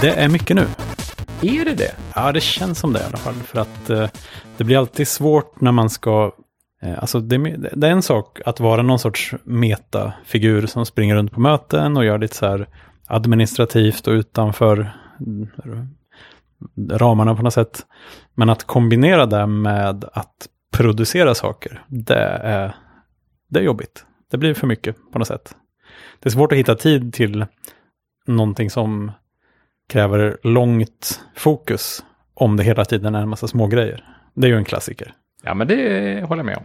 Det är mycket nu. Är det det? Ja, det känns som det i alla fall. För att eh, det blir alltid svårt när man ska... Eh, alltså det, det är en sak att vara någon sorts metafigur som springer runt på möten och gör lite så här administrativt och utanför mm, ramarna på något sätt. Men att kombinera det med att producera saker, det är, det är jobbigt. Det blir för mycket på något sätt. Det är svårt att hitta tid till någonting som kräver långt fokus om det hela tiden är en massa små grejer. Det är ju en klassiker. Ja, men det håller jag med om.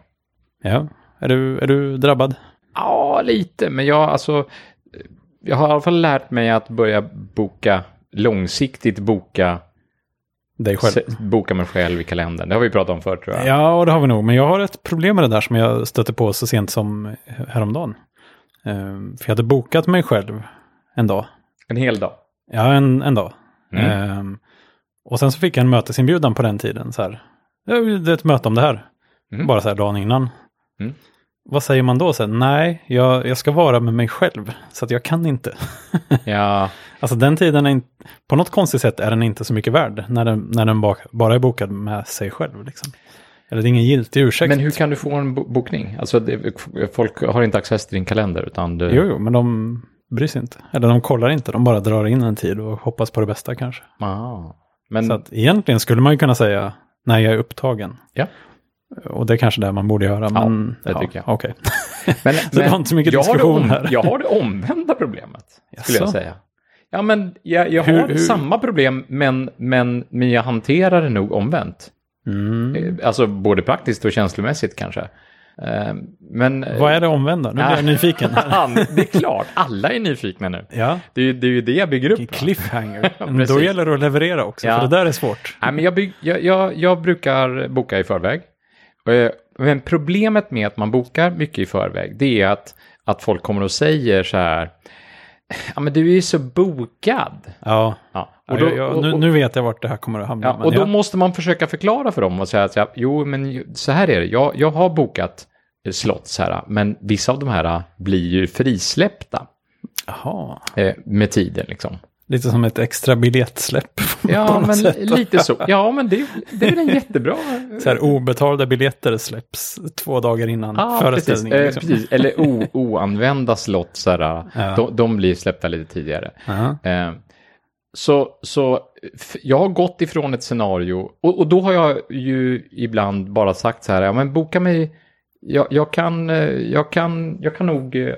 Ja, är du, är du drabbad? Ja, lite, men jag, alltså, jag har i alla fall lärt mig att börja boka, långsiktigt boka dig själv. Boka mig själv i kalendern. Det har vi pratat om förut tror jag. Ja, och det har vi nog. Men jag har ett problem med det där som jag stötte på så sent som häromdagen. Um, för jag hade bokat mig själv en dag. En hel dag? Ja, en, en dag. Mm. Um, och sen så fick jag en mötesinbjudan på den tiden. Så här. Det är ett möte om det här. Mm. Bara så här dagen innan. Mm. Vad säger man då sen? Nej, jag, jag ska vara med mig själv. Så att jag kan inte. ja. Alltså den tiden är inte, på något konstigt sätt är den inte så mycket värd. När den, när den bara är bokad med sig själv. Liksom. Eller det är ingen giltig ursäkt. Men hur kan du få en bokning? Alltså det, folk har inte access till din kalender utan du... Jo, jo, men de bryr sig inte. Eller de kollar inte, de bara drar in en tid och hoppas på det bästa kanske. Ah. Men... Så att egentligen skulle man ju kunna säga när jag är upptagen. Ja. Och det är kanske det man borde göra. Men, ja, det tycker jag. Okay. men, så men, det var inte så mycket diskussion här. Jag har det omvända problemet, skulle jag säga. Ja, men jag, jag hur, har hur? samma problem, men, men, men jag hanterar det nog omvänt. Mm. Eh, alltså både praktiskt och känslomässigt kanske. Eh, men, Vad är det omvända? Nu blir jag nyfiken. det är klart, alla är nyfikna nu. Ja. Det, är, det är ju det jag bygger upp. Cliffhanger. Då gäller det att leverera också, ja. för det där är svårt. Nej, men jag, bygg, jag, jag, jag brukar boka i förväg. Eh, men problemet med att man bokar mycket i förväg, det är att, att folk kommer och säger så här, ja men du är ju så bokad. Ja, ja. Och då, ja, jag, nu, nu, vet jag vart det här kommer att hamna. Ja, och då måste man försöka förklara för dem och säga att jo men så här är det, jag, jag har bokat slots här, men vissa av de här blir ju frisläppta. Jaha. Eh, med tiden liksom. Lite som ett extra biljettsläpp. Ja, men sätt. lite så. Ja, men det, det är en jättebra... Så här obetalda biljetter släpps två dagar innan ah, föreställningen. Precis, liksom. eh, precis. Eller o, oanvända slott, så här, ja. de, de, blir släppta lite tidigare. Eh, så, så jag har gått ifrån ett scenario och, och, då har jag ju ibland bara sagt så här, ja men boka mig, jag, jag kan, eh, jag, kan, jag kan nog eh,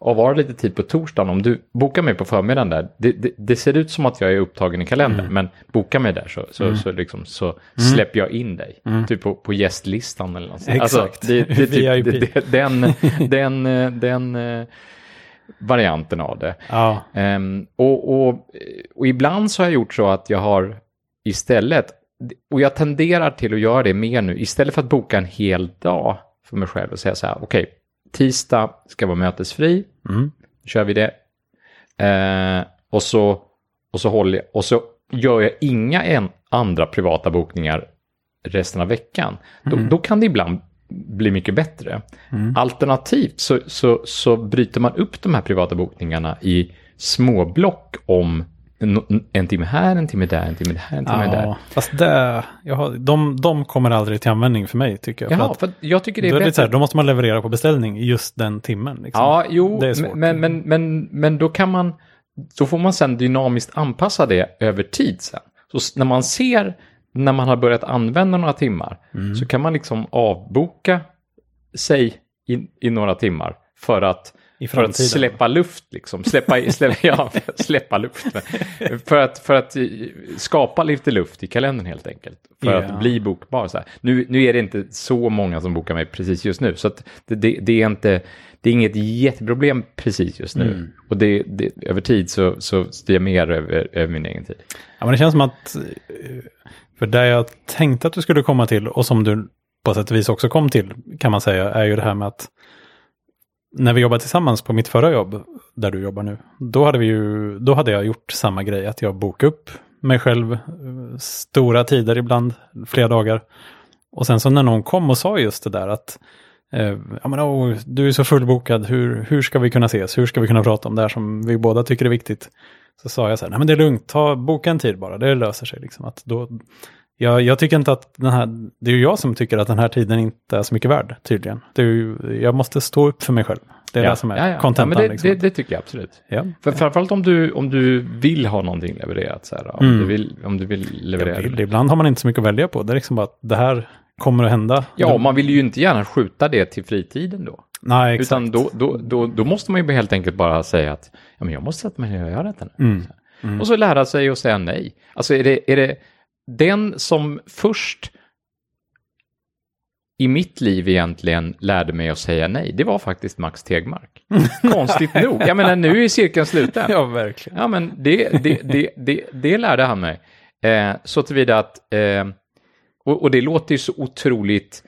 avvara lite tid på torsdagen. Om du bokar mig på förmiddagen där, det, det, det ser ut som att jag är upptagen i kalendern, mm. men boka mig där så, så, mm. så, liksom, så mm. släpper jag in dig. Mm. Typ på, på gästlistan eller något. Exakt. Alltså, det, det, typ, den, den, den, den varianten av det. Ja. Um, och, och, och ibland så har jag gjort så att jag har istället, och jag tenderar till att göra det mer nu, istället för att boka en hel dag för mig själv och säga så här, okej, okay, tisdag ska vara mötesfri, mm. kör vi det. Uh, och, så, och, så håller, och så gör jag inga en, andra privata bokningar resten av veckan. Mm. Då, då kan det ibland blir mycket bättre. Mm. Alternativt så, så, så bryter man upp de här privata bokningarna i små block om en, en timme här, en timme där, en timme här, en timme ja, där. Fast det, jag har, de, de kommer aldrig till användning för mig tycker jag. Jaha, för, för jag tycker det är då bättre. Är det här, då måste man leverera på beställning just den timmen. Liksom. Ja, jo, men, men, men, men då kan man, då får man sen dynamiskt anpassa det över tid sen. Så när man ser när man har börjat använda några timmar mm. så kan man liksom avboka sig i, i några timmar för att, för att släppa luft. Liksom. Släppa, släppa, ja, släppa luft. för, att, för att skapa lite luft i kalendern helt enkelt. För yeah. att bli bokbar. Så här. Nu, nu är det inte så många som bokar mig precis just nu. Så det, det, det, är inte, det är inget jätteproblem precis just nu. Mm. Och det, det, över tid så, så styr jag mer över, över min egen tid. Ja, men det känns som att för det jag tänkte att du skulle komma till och som du på sätt och vis också kom till kan man säga är ju det här med att när vi jobbade tillsammans på mitt förra jobb där du jobbar nu, då hade, vi ju, då hade jag gjort samma grej, att jag bokade upp mig själv eh, stora tider ibland, flera dagar. Och sen så när någon kom och sa just det där att eh, ja, men, oh, du är så fullbokad, hur, hur ska vi kunna ses? Hur ska vi kunna prata om det här som vi båda tycker är viktigt? Så sa jag så här, nej men det är lugnt, ta, boka en tid bara, det löser sig. Liksom. Att då, jag, jag tycker inte att den här, det är ju jag som tycker att den här tiden inte är så mycket värd, tydligen. Det är ju, jag måste stå upp för mig själv. Det är ja. det som är ja, ja. kontentan. Ja, men det, liksom. det, det tycker jag absolut. Ja. För framförallt om du, om du vill ha någonting levererat. Så här, om, Mm. du vill, om du vill leverera. Vill, ibland har man inte så mycket att välja på. Det är liksom bara att det här kommer att hända. Ja, Det- man vill ju inte gärna skjuta det till fritiden då. Nej, exakt. Utan då, då, då, då måste man ju helt enkelt bara säga att ja, men jag måste sätta mig ner och göra detta nu. Mm. Mm. Och så lära sig att säga nej. Alltså är det, är det den som först i mitt liv egentligen lärde mig att säga nej, det var faktiskt Max Tegmark. Konstigt nog. Jag menar, nu är cirkeln sluten. Ja, verkligen. Ja, men det, det, det, det, det lärde han mig. Eh, så tillvida att, eh, och, och det låter ju så otroligt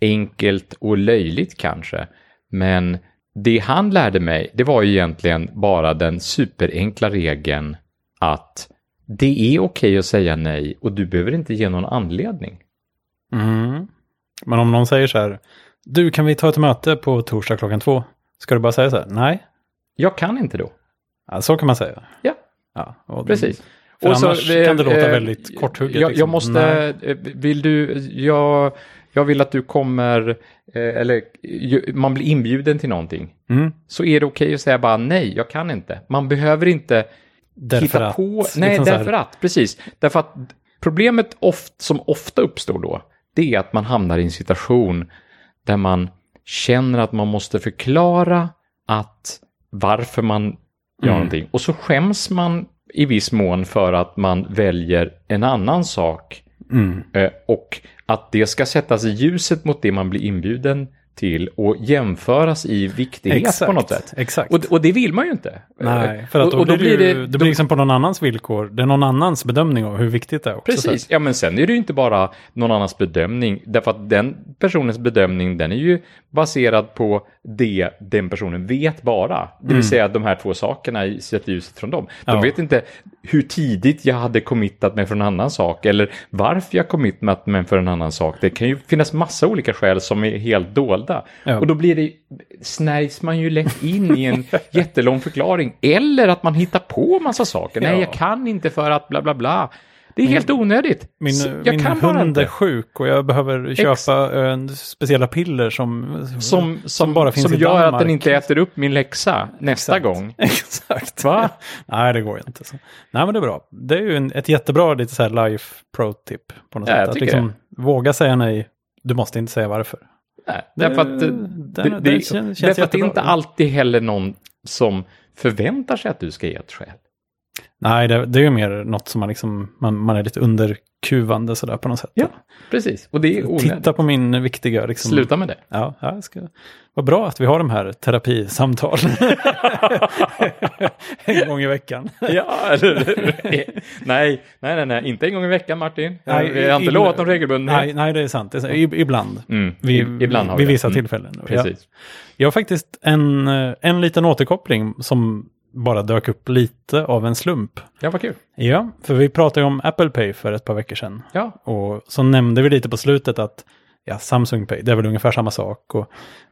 enkelt och löjligt kanske, men det han lärde mig, det var ju egentligen bara den superenkla regeln att det är okej att säga nej och du behöver inte ge någon anledning. Mm. Men om någon säger så här, du kan vi ta ett möte på torsdag klockan två? Ska du bara säga så här, nej? Jag kan inte då. Ja, så kan man säga. Ja, Ja, och precis. För Och så, annars eh, kan det låta eh, väldigt korthugget. Jag, liksom. jag måste, Nej. eh, vill du, jag, jag vill att du kommer, eh, eller man blir inbjuden till någonting. Mm. Så är det okej att säga bara nej, jag kan inte. Man behöver inte Därför hitta att, på, liksom nej här- därför att, precis. Därför att problemet oft, som ofta uppstår då, det är att man hamnar i en situation där man känner att man måste förklara att varför man gör Mm. någonting. Och så skäms man i viss mån för att man väljer en annan sak Mm. Eh, och att det ska sättas i ljuset mot det man blir inbjuden till och jämföras i viktighet på något sätt. Exakt. Och, och det vill man ju inte. Nej, för att och, då, och då blir det, ju- det, det blir liksom på någon annans villkor. Det är någon annans bedömning av hur viktigt det är också. så Precis, ja men sen är det ju inte bara någon annans bedömning, därför att den personens bedömning den är ju baserad på det den personen vet bara. Det vill säga att de här två sakerna i- ljuset från dem. De Mm. Ja. vet inte hur tidigt jag hade committat mig för en annan sak eller varför jag committat mig för en annan sak. Det kan ju finnas massa olika skäl som är helt dolda. Ja. Och då blir det, snärjs man ju lätt in i en jättelång förklaring. Eller att man hittar på massa saker. Nej, Ja. jag kan inte för att bla bla bla. Det är helt onödigt. Min, jag min hund är inte. sjuk och jag behöver köpa eh, speciella piller som, Som, som, bara finns som i gör Danmark. att den inte äter upp min läxa nästa Exakt. gång. Exakt. Va? Nej, det går inte. Så. Nej, men det är bra. Det är ju en, ett jättebra lite så här life pro-tip på något Ja, sätt. Att liksom, våga säga nej. Du måste inte säga varför. Nej, därför att, det, den- det, den det, känns därför att det är inte alltid heller någon som förväntar sig att du ska ge ett skäl. Nej, det, det är ju mer något som man liksom, man, man är lite underkuvande sådär på något sätt. Ja, precis. Och det är onödigt. Titta på min viktiga liksom. Sluta med det. Ja, ja, jag ska... Vad bra att vi har de här terapisamtal. en gång i veckan. Ja, eller, nej, nej, nej, nej, inte en gång i veckan Martin. Nej, vi har inte lovat någon regelbundenhet. Nej, nej, det är sant. Det är sant. Ibland. Mm, Vi, ibland har vi vid det. vissa Mm, tillfällen. Ja. Precis. Jag har faktiskt en, eh, en liten återkoppling som bara dök upp lite av en slump. Ja, vad kul. Ja, för vi pratade ju om Apple Pay för ett par veckor sedan. Ja, Och så nämnde vi lite på slutet att ja, Samsung Pay, det är väl ungefär samma sak. Och,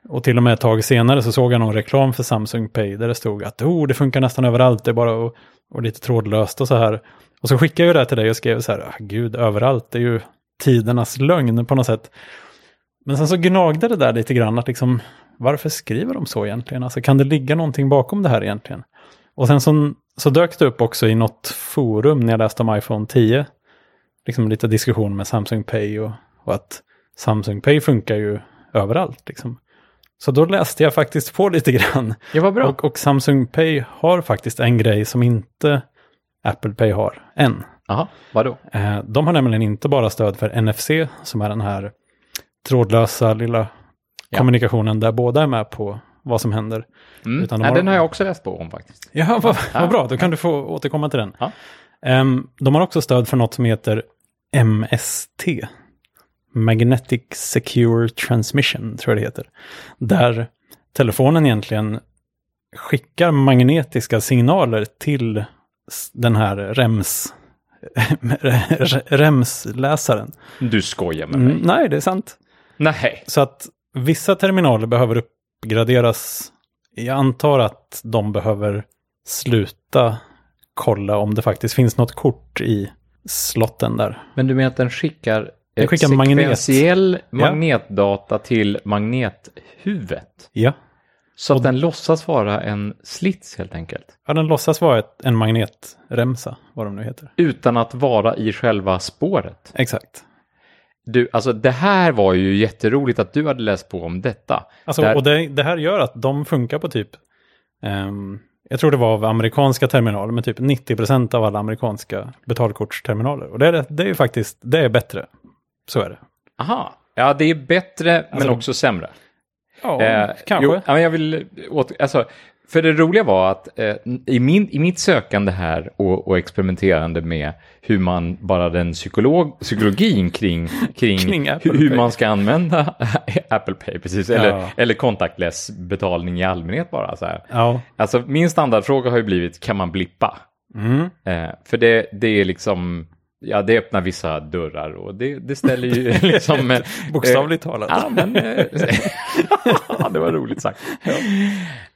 och till och med ett tag senare så såg jag någon reklam för Samsung Pay där det stod att oh, det funkar nästan överallt, det är bara och, och lite trådlöst och så här. Och så skickade jag det till dig och skrev så här, ah, gud, överallt, det är ju tidernas lögn på något sätt. Men sen så gnagde det där lite grann att liksom, varför skriver de så egentligen? Alltså kan det ligga någonting bakom det här egentligen? Och sen så, så dök det upp också i något forum när jag läste om iPhone 10. Liksom lite diskussion med Samsung Pay och, och att Samsung Pay funkar ju överallt. Liksom. Så då läste jag faktiskt på lite grann. ja vad bra. Och, och Samsung Pay har faktiskt en grej som inte Apple Pay har än. Jaha, vadå? Eh, de har nämligen inte bara stöd för NFC, som är den här trådlösa lilla Ja. kommunikationen där båda är med på vad som händer. Mm. Utan de har- Den har jag också läst på om faktiskt. Ja, vad, vad bra, då kan du få återkomma till den. Ehm, de har också stöd för något som heter MST. Magnetic Secure Transmission, tror jag det heter. Där telefonen egentligen skickar magnetiska signaler till den här REMS, REMS-läsaren. Du skojar med mig. Mm, nej, det är sant. Nej. Så att vissa terminaler behöver uppgraderas. Jag antar att de behöver sluta kolla om det faktiskt finns något kort i slotten där. Men du menar att den skickar, Den skickar magnet. sekventiell Ja. magnetdata till magnethuvudet? Ja. Så att den låtsas vara en slits helt enkelt? Ja, den låtsas vara ett, en magnetremsa, vad de nu heter. Utan att vara i själva spåret? Exakt. Du, alltså det här var ju jätteroligt att du hade läst på om detta. Alltså, Där- Och det, det här gör att de funkar på typ, ehm, jag tror det var av amerikanska terminaler, men typ 90% av alla amerikanska betalkortsterminaler. Och det är, det är ju faktiskt, det är bättre. Så är det. Aha, ja det är bättre men Alltså- också sämre. Ja, Eh, kanske. Jo, ja, men jag vill åter, alltså, för det roliga var att eh, i, min, i mitt sökande här och, och experimenterande med hur man, bara den psykolog, psykologin kring, kring, Kring hur, man ska använda Apple Pay, precis, eller, Ja. eller contactless betalning i allmänhet bara. Så här. Ja. Alltså min standardfråga har ju blivit, kan man blippa? Mm. Eh, för det, det är liksom, ja det öppnar vissa dörrar och det, det ställer ju liksom... eh, Bokstavligt talat. Ja, men... eh, ja, det var roligt sagt.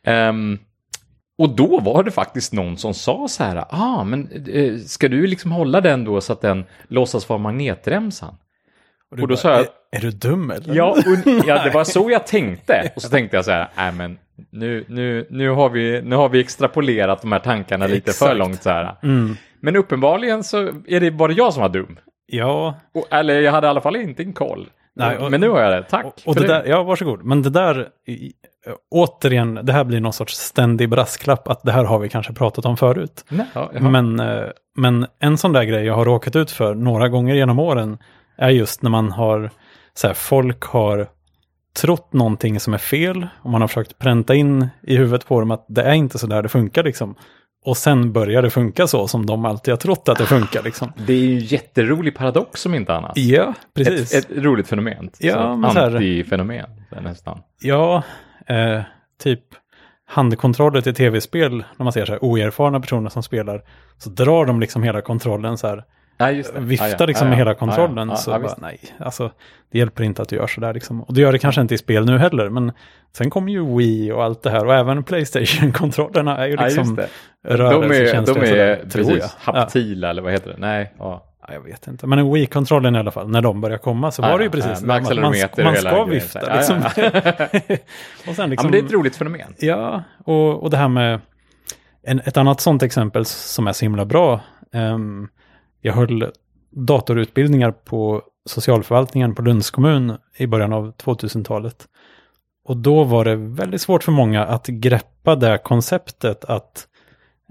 Ehm, och då var det faktiskt någon som sa så här, ah, men eh, ska du liksom hålla den då så att den låtsas vara magnetremsan? du och då bara, sa jag- är, är du dum eller? Ja, och, ja, det var så jag tänkte. Och så tänkte jag så här, nej men nu, nu, nu, har vi, nu har vi extrapolerat de här tankarna lite för Exakt. långt så här. Mm. Men uppenbarligen så är det bara jag som var dum. Ja, Och, eller jag hade i alla fall inte en koll. Nej, och- men nu har jag det, tack. och, och för det där, ja varsågod. Men det där, återigen, det här blir någon sorts ständig brasklapp att det här har vi kanske pratat om förut. Nej, ja. Men, eh, men en sån där grej jag har råkat ut för några gånger genom åren är just när man har, så här, folk har trott någonting som är fel och man har försökt pränta in i huvudet på dem att det är inte så där det funkar liksom. Och sen börjar det funka så som de alltid har trott att det funkar liksom. Det är ju en jätterolig paradox som inte annat. Ja, precis. Ett, ett roligt fenomen. Ja, så men Antifenomen nästan. Ja, eh, typ handkontroller till tv-spel, när man ser så här oerfarna personer som spelar, så drar de liksom hela kontrollen så här, Ja, viftar Ja, ja, liksom ja, med ja. hela kontrollen. Ja, ja. så Ja, bara, nej, alltså det hjälper inte att du gör så där liksom. Och det gör det kanske inte i spel nu heller, men sen kommer ju Wii och allt det här och även Playstation-kontrollerna är ju Ja, liksom det. De är, rörelsekänsliga de sådär, är precis. Ja. haptila eller vad heter det? Nej, ja. Ja, jag vet inte, men en Wii-kontrollen i alla fall, när de börjar komma så Ja, var det ju precis ja, man, man, man ska grejen, vifta här. liksom. Och sen liksom det är ett roligt fenomen. Ja, och, och det här med en, ett annat sånt exempel som är så himla bra. ehm, jag höll datorutbildningar på socialförvaltningen på Lunds kommun i början av 2000-talet. Och då var det väldigt svårt för många att greppa det konceptet att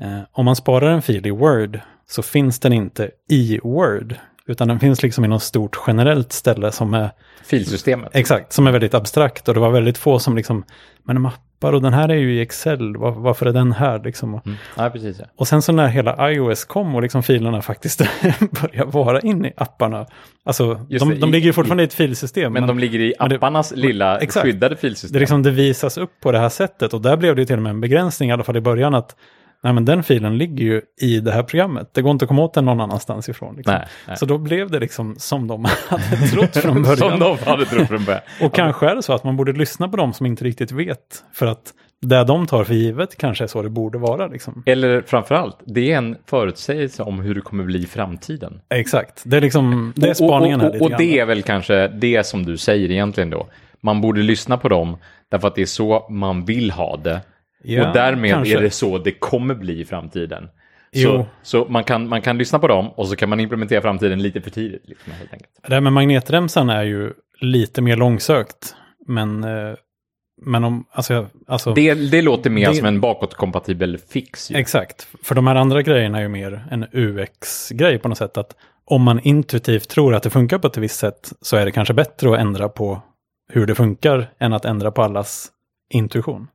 eh, om man sparar en fil i Word så finns den inte i Word. Utan den finns liksom i något stort generellt ställe som är Filsystemet. Exakt, som är väldigt abstrakt och det var väldigt få som liksom, men mappar och den här är ju i Excel, var, varför är den här liksom? Och, Mm. Ja, precis. Ja. och sen så när hela iOS kom och liksom filerna faktiskt började vara in i apparna, alltså Just de, det, de i- ligger ju fortfarande i ett filsystem. Men de ligger i men det- apparnas lilla exakt. skyddade det, filsystem. liksom, det visas upp på det här sättet och där blev det ju till och med en begränsning, i alla fall i början, att nej, men den filen ligger ju i det här programmet. Det går inte att komma åt den någon annanstans ifrån. Liksom. Nej, nej. Så då blev det liksom som de hade trott från början. Som de hade trott från början. Och kanske är det så att man borde lyssna på dem som inte riktigt vet. För att det de tar för givet kanske är så det borde vara. Liksom. Eller framförallt, det är en förutsägelse om hur det kommer bli i framtiden. Exakt, det är liksom det är spaningen här och, och, och, och det är väl kanske det som du säger egentligen då. Man borde lyssna på dem därför att det är så man vill ha det. Ja, och därmed kanske. är det så det kommer bli i framtiden. Jo. Så, så man, kan, man kan lyssna på dem och så kan man implementera framtiden lite för tidigt. Liksom, helt enkelt. Det här med magnetremsan är ju lite mer långsökt. Men, eh, men om, alltså, alltså Det, det låter mer Det- som en bakåtkompatibel fix. Ju. exakt. För de här andra grejerna är ju mer en UX-grej på något sätt. Att om man intuitivt tror att det funkar på ett visst sätt så är det kanske bättre att ändra på hur det funkar än att ändra på allas intuition.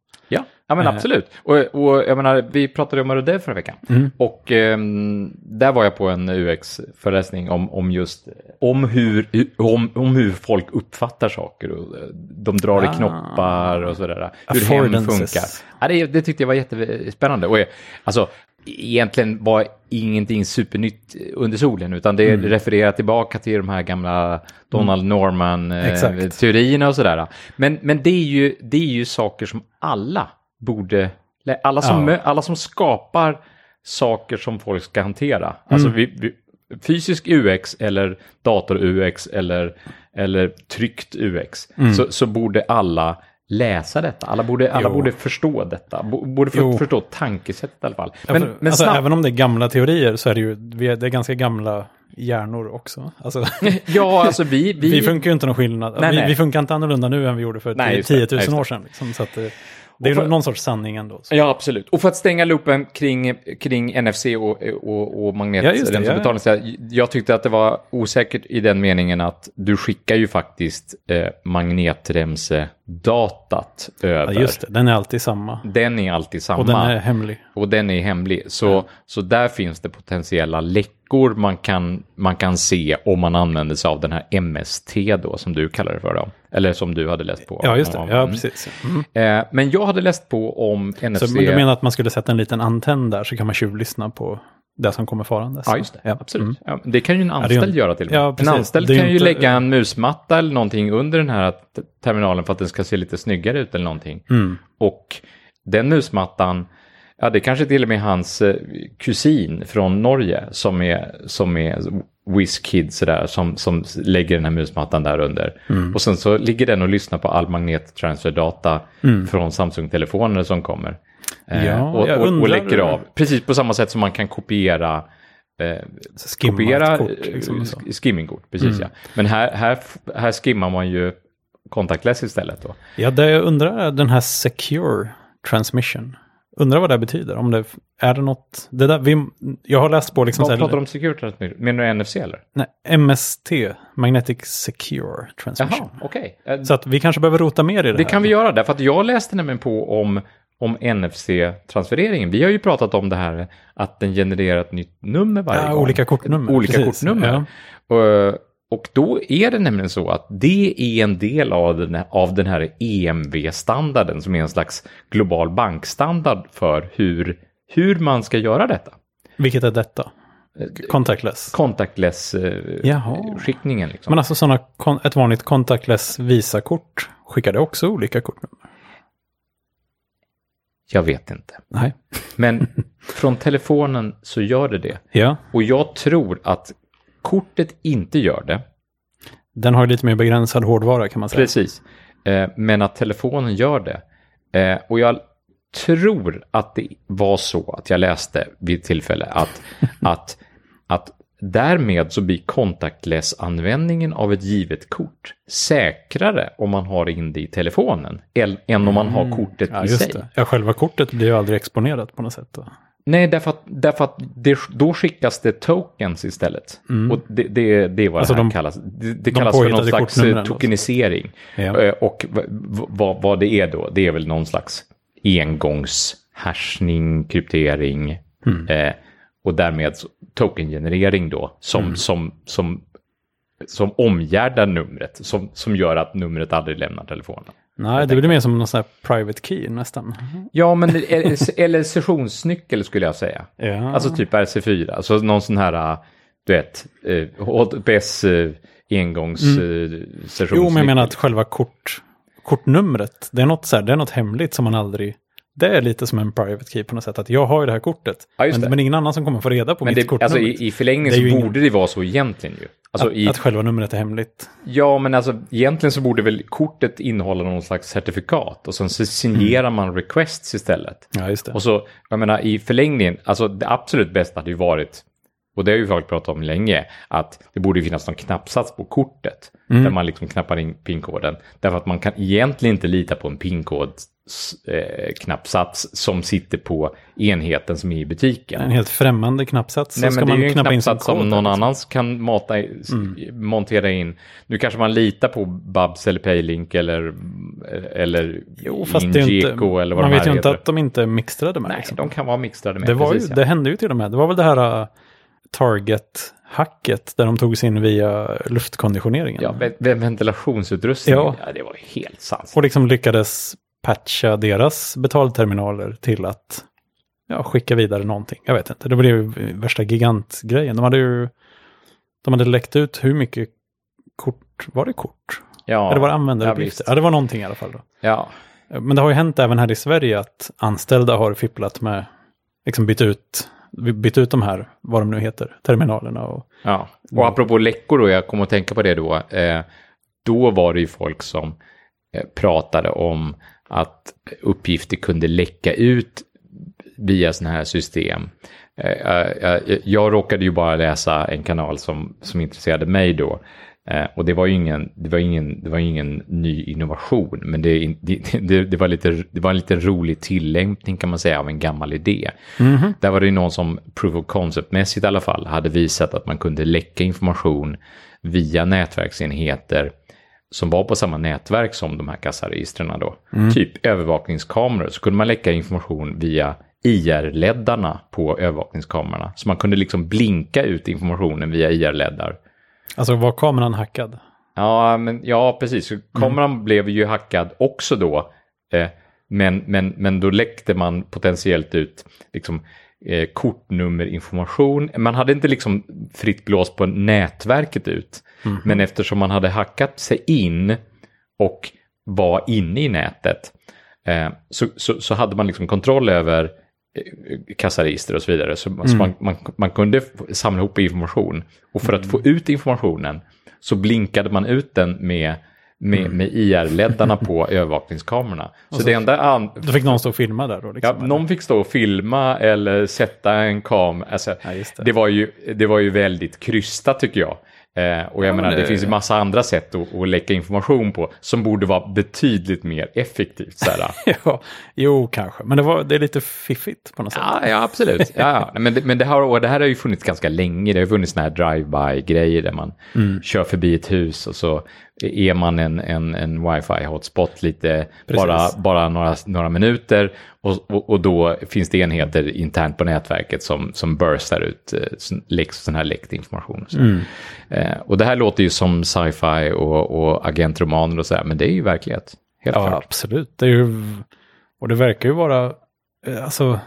Ja, men Eh. absolut. Och, och jag menar, vi pratade om Röde förra veckan. Mm. Och ehm, där var jag på en UX-föreläsning om, om just om hur, om, om hur folk uppfattar saker. Och eh, de drar Ah. i knoppar och sådär. Hur hem funkar. Ja, det, det tyckte jag var jättespännande. Och, eh, alltså, egentligen var ingenting supernytt under solen, utan det Mm. refererar tillbaka till de här gamla Donald Exakt. Norman-teorierna och sådär. Men, men det, är ju, det är ju saker som alla borde, alla som, Ja. alla som skapar saker som folk ska hantera. Alltså Mm. vi, vi, fysisk UX eller dator-UX eller, eller tryckt UX, Mm. så, så borde alla läsa detta. Alla borde, alla Jo. borde förstå detta. Bo- Borde för, förstå tankesättet i alla fall. Ja, Men, för, men alltså, snabbt, Även om det är gamla teorier så är det ju det är ganska gamla hjärnor också. Alltså, ja, alltså vi... vi, vi, funkar ju inte någon skillnad. Nej, vi, nej. vi funkar inte annorlunda nu än vi gjorde för Nej, 10 just det. 000 Nej, just det. år sedan. Liksom, så att det, är för- någon sorts sanning ändå. Så. Ja, absolut. Och för att stänga loopen kring, kring NFC och, och, och Ja, just det, ja. betalningssätt. Jag tyckte att det var osäkert i den meningen att du skickar ju faktiskt eh, magnetremsedatat över. Ja, just det, den är alltid samma. Den är alltid samma. Och den är hemlig. Och den är hemlig. Så, så där finns det potentiella läckor man kan, man kan se om man använder sig av den här MST då, som du kallar det för då. Eller som du hade läst på. Ja, just det. Ja, Mm. precis. Mm. Eh, men jag hade läst på om NFC. Så du menar att man skulle sätta en liten antenn där så kan man tjuvlyssna på det som kommer farandes? Ja, just det. Ja. Absolut. Mm. Ja, det kan ju en det är ju anställd göra till och med. Ja, en anställd kan ju inte- lägga en musmatta eller någonting under den här terminalen för att den ska se lite snyggare ut eller någonting. Mm. Och den musmattan, ja det kanske till och med hans eh, kusin från Norge som är, som är WizKid sådär, som, som lägger den här musmattan där under. Mm. Och sen så ligger den och lyssnar på all magnettransferdata från Samsung-telefoner som kommer. Eh, Ja, och, jag och, och undrar- läcker av. Precis på samma sätt som man kan kopiera eh, kopiera kort. eh, Liksom, skimmingkort. Precis ja. Men här, här, här skimmar man ju contactless istället då. Ja, det jag undrar är den här secure transmission. Undrar vad det betyder. Om det är det något. Det där, vi, jag har läst på liksom. Vad pratar du om secure? Menar du NFC eller? Nej, MST, Magnetic Secure Transmission. Jaha, okej. Eh, Så att vi kanske behöver rota mer i det, Det här. kan vi göra därför att jag läste nämligen på om, om NFC-transfereringen. Vi har ju pratat om det här att den genererar ett nytt nummer varje Ja, gång. olika kortnummer. Olika Precis. kortnummer. Och, och då är det nämligen så att det är en del av den här, av den här EMV-standarden som är en slags global bankstandard för hur, hur man ska göra detta. Vilket är detta? Contactless. Jaha. Contactless-skickningen. liksom. Men alltså sådana, ett vanligt contactless Visa-kort, skickar det också olika kortnummer? Jag vet inte. Nej. Men från telefonen så gör det det. Ja, Och jag tror att kortet inte gör det. den har lite mer begränsad hårdvara kan man säga. Precis. Eh, men att telefonen gör det. Eh, och jag tror att det var så att jag läste vid ett tillfälle att, att, att därmed så blir contactless-användningen av ett givet kort säkrare om man har in det i telefonen än, om man har kortet Ja, i sig. det. Ja, själva kortet blir ju aldrig exponerat på något sätt. Då. Nej, därför att, därför att det, då skickas det tokens istället. Och det, det, det är vad Alltså det här de- kallas. Det, det de kallas för någon slags eh, då. tokenisering. Ja. Eh, Och vad, vad det är då, det är väl någon slags engångshashning, kryptering Mm. eh, och därmed tokengenerering då som, Mm. som, som, som omgärdar numret, som, som gör att numret aldrig lämnar telefonen. Nej, det blir mer som någon sån här private key nästan. Ja, men eller, sessionsnyckel skulle jag säga. Ja. Alltså typ RC4, alltså någon sån här, äh, du vet, HTTPS eh, engångs mm. sessionsnyckel. Jo, men jag menar att själva kort, kortnumret, det är, något så här, det är något hemligt som man aldrig... Det är lite som en private key på något sätt, att jag har ju det här kortet. Ja, men, det. men ingen annan som kommer få reda på Men mitt det, kortnummer. alltså i, i förlängningen så ingen- borde det vara så egentligen ju. Alltså att, i, att själva numret är hemligt. Ja, men alltså egentligen så borde väl kortet innehålla någon slags certifikat och sen så signerar man requests istället. Ja, just det. Och så, jag menar i förlängningen, alltså det absolut bästa hade ju varit, och det har ju folk pratat om länge, att det borde finnas någon knappsats på kortet. Där man liksom knappar in pinkoden. Därför att man kan egentligen inte lita på en pinkod eh, knappsats som sitter på enheten som är i butiken. En helt främmande knappsats. Nej, men det är ju en knappsats som någon annan kan mata, s- montera in. Nu kanske man litar på Babs eller Paylink eller, eller Jo, fast det är inte... Ingeco eller vad man de vet ju inte att de inte är mixtrade med. Nej, liksom. de kan vara mixtrade med. det, var ju, precis, ja. det hände ju till och med. Det var väl det här Target-hacket där de tog sig in via luftkonditioneringen. Ja, ve- ve- ventilationsutrustning. Ja. Ja. det var helt sant. Och liksom lyckades patcha deras betalterminaler till att ja, skicka vidare någonting. Jag vet inte, det blev ju värsta gigantgrejen. De hade ju de hade läckt ut hur mycket kort, var det kort? Ja, Eller var det användaruppgifter? ja, Ja, det var någonting i alla fall. Då. Ja, Men det har ju hänt även här i Sverige att anställda har fipplat med, liksom bytt ut, bytt ut de här, vad de nu heter, terminalerna och Ja, och apropå läckor då, jag kommer att tänka på det då. Eh, då var det ju folk som eh, pratade om att uppgifter kunde läcka ut via sådana här system. Eh, eh, eh, jag råkade ju bara läsa en kanal som, som intresserade mig då. Eh, och det var ju ingen, det var ingen, det var ingen ny innovation, men det, det, det, var lite, det var en lite rolig tillämpning kan man säga av en gammal idé. Där var det någon som proof of concept-mässigt i alla fall hade visat att man kunde läcka information via nätverksenheter som var på samma nätverk som de här kassaregistren då. Typ övervakningskameror, så kunde man läcka information via IR-leddarna på övervakningskamerorna. Så man kunde liksom blinka ut informationen via IR-leddar. Alltså var kameran hackad? Ja, men, ja precis. Så Kameran blev ju hackad också då. Eh, men, men, men då läckte man potentiellt ut liksom, eh, kortnummerinformation. Man hade inte liksom fritt blås på nätverket ut. Men eftersom man hade hackat sig in och var inne i nätet eh, så, så, så hade man liksom kontroll över kassaregister och så vidare. Så, så man, man, man kunde samla ihop information. Och för att få ut informationen så blinkade man ut den med, med, med IR-leddarna på övervakningskamerorna. Så, det enda an- Då fick någon stå och filma där då? Ja, Liksom, eller? någon fick stå och filma eller sätta en kam. Alltså, Ja, det. det. var ju, det var ju väldigt krystat tycker jag. Eh, och jag menar, det... det- finns ju massa andra sätt att, att läcka information på som borde vara betydligt mer effektivt. Så här. ja, jo, kanske. Men det, var, det är lite fiffigt på något sätt. ja, ja, absolut. Ja, ja. Men, det, men det, har, och det här har ju funnits ganska länge. Det har funnits såna här drive-by-grejer där man kör förbi ett hus och så är man en, en, en wifi-hotspot lite, Precis. bara, bara några, några minuter och, och, och då finns det enheter internt på nätverket som, som burstar ut eh, läck- sån här läckt information. Och, så. Eh, och det här låter ju som sci-fi och, och agentromaner och så här, men det är ju verklighet. Helt Ja, klart. absolut. Det är ju, och det verkar ju vara, eh, alltså,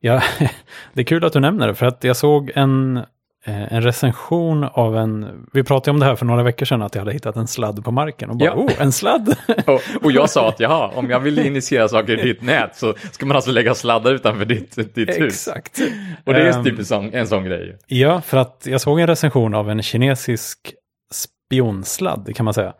ja, det är kul att du nämner det, för att jag såg en, en recension av en, vi pratade om det här för några veckor sedan, att jag hade hittat en sladd på marken och bara, Ja. oh, en sladd! Och, och jag sa att jaha, om jag vill initiera saker i ditt nät så ska man alltså lägga sladdar utanför ditt, ditt hus. Exakt. Och det är Ehm, typ en sån, en sån grej. Ja, för att jag såg en recension av en kinesisk spionsladd kan man säga.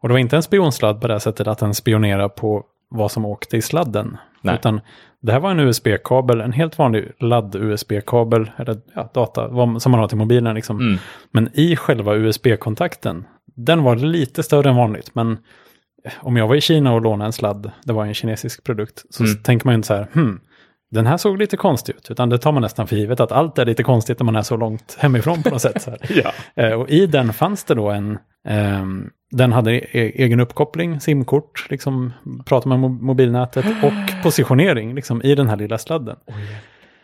Och det var inte en spionsladd på det sättet att den spionerar på vad som åkte i sladden. Nej. Utan det här var en USB-kabel, en helt vanlig ladd-USB-kabel, eller ja, data, som man har till mobilen liksom. Mm. Men i själva USB-kontakten, den var lite större än vanligt. Men eh, om jag var i Kina och lånade en sladd, det var en kinesisk produkt, så Mm. tänker man ju inte så här, hmm, den här såg lite konstig ut. Utan det tar man nästan för givet att allt är lite konstigt när man är så långt hemifrån på något sätt. Ja. Eh, och i den fanns det då en, ehm, den hade e- egen uppkoppling, simkort, liksom prata med mo- mobilnätet och positionering liksom, i den här lilla sladden.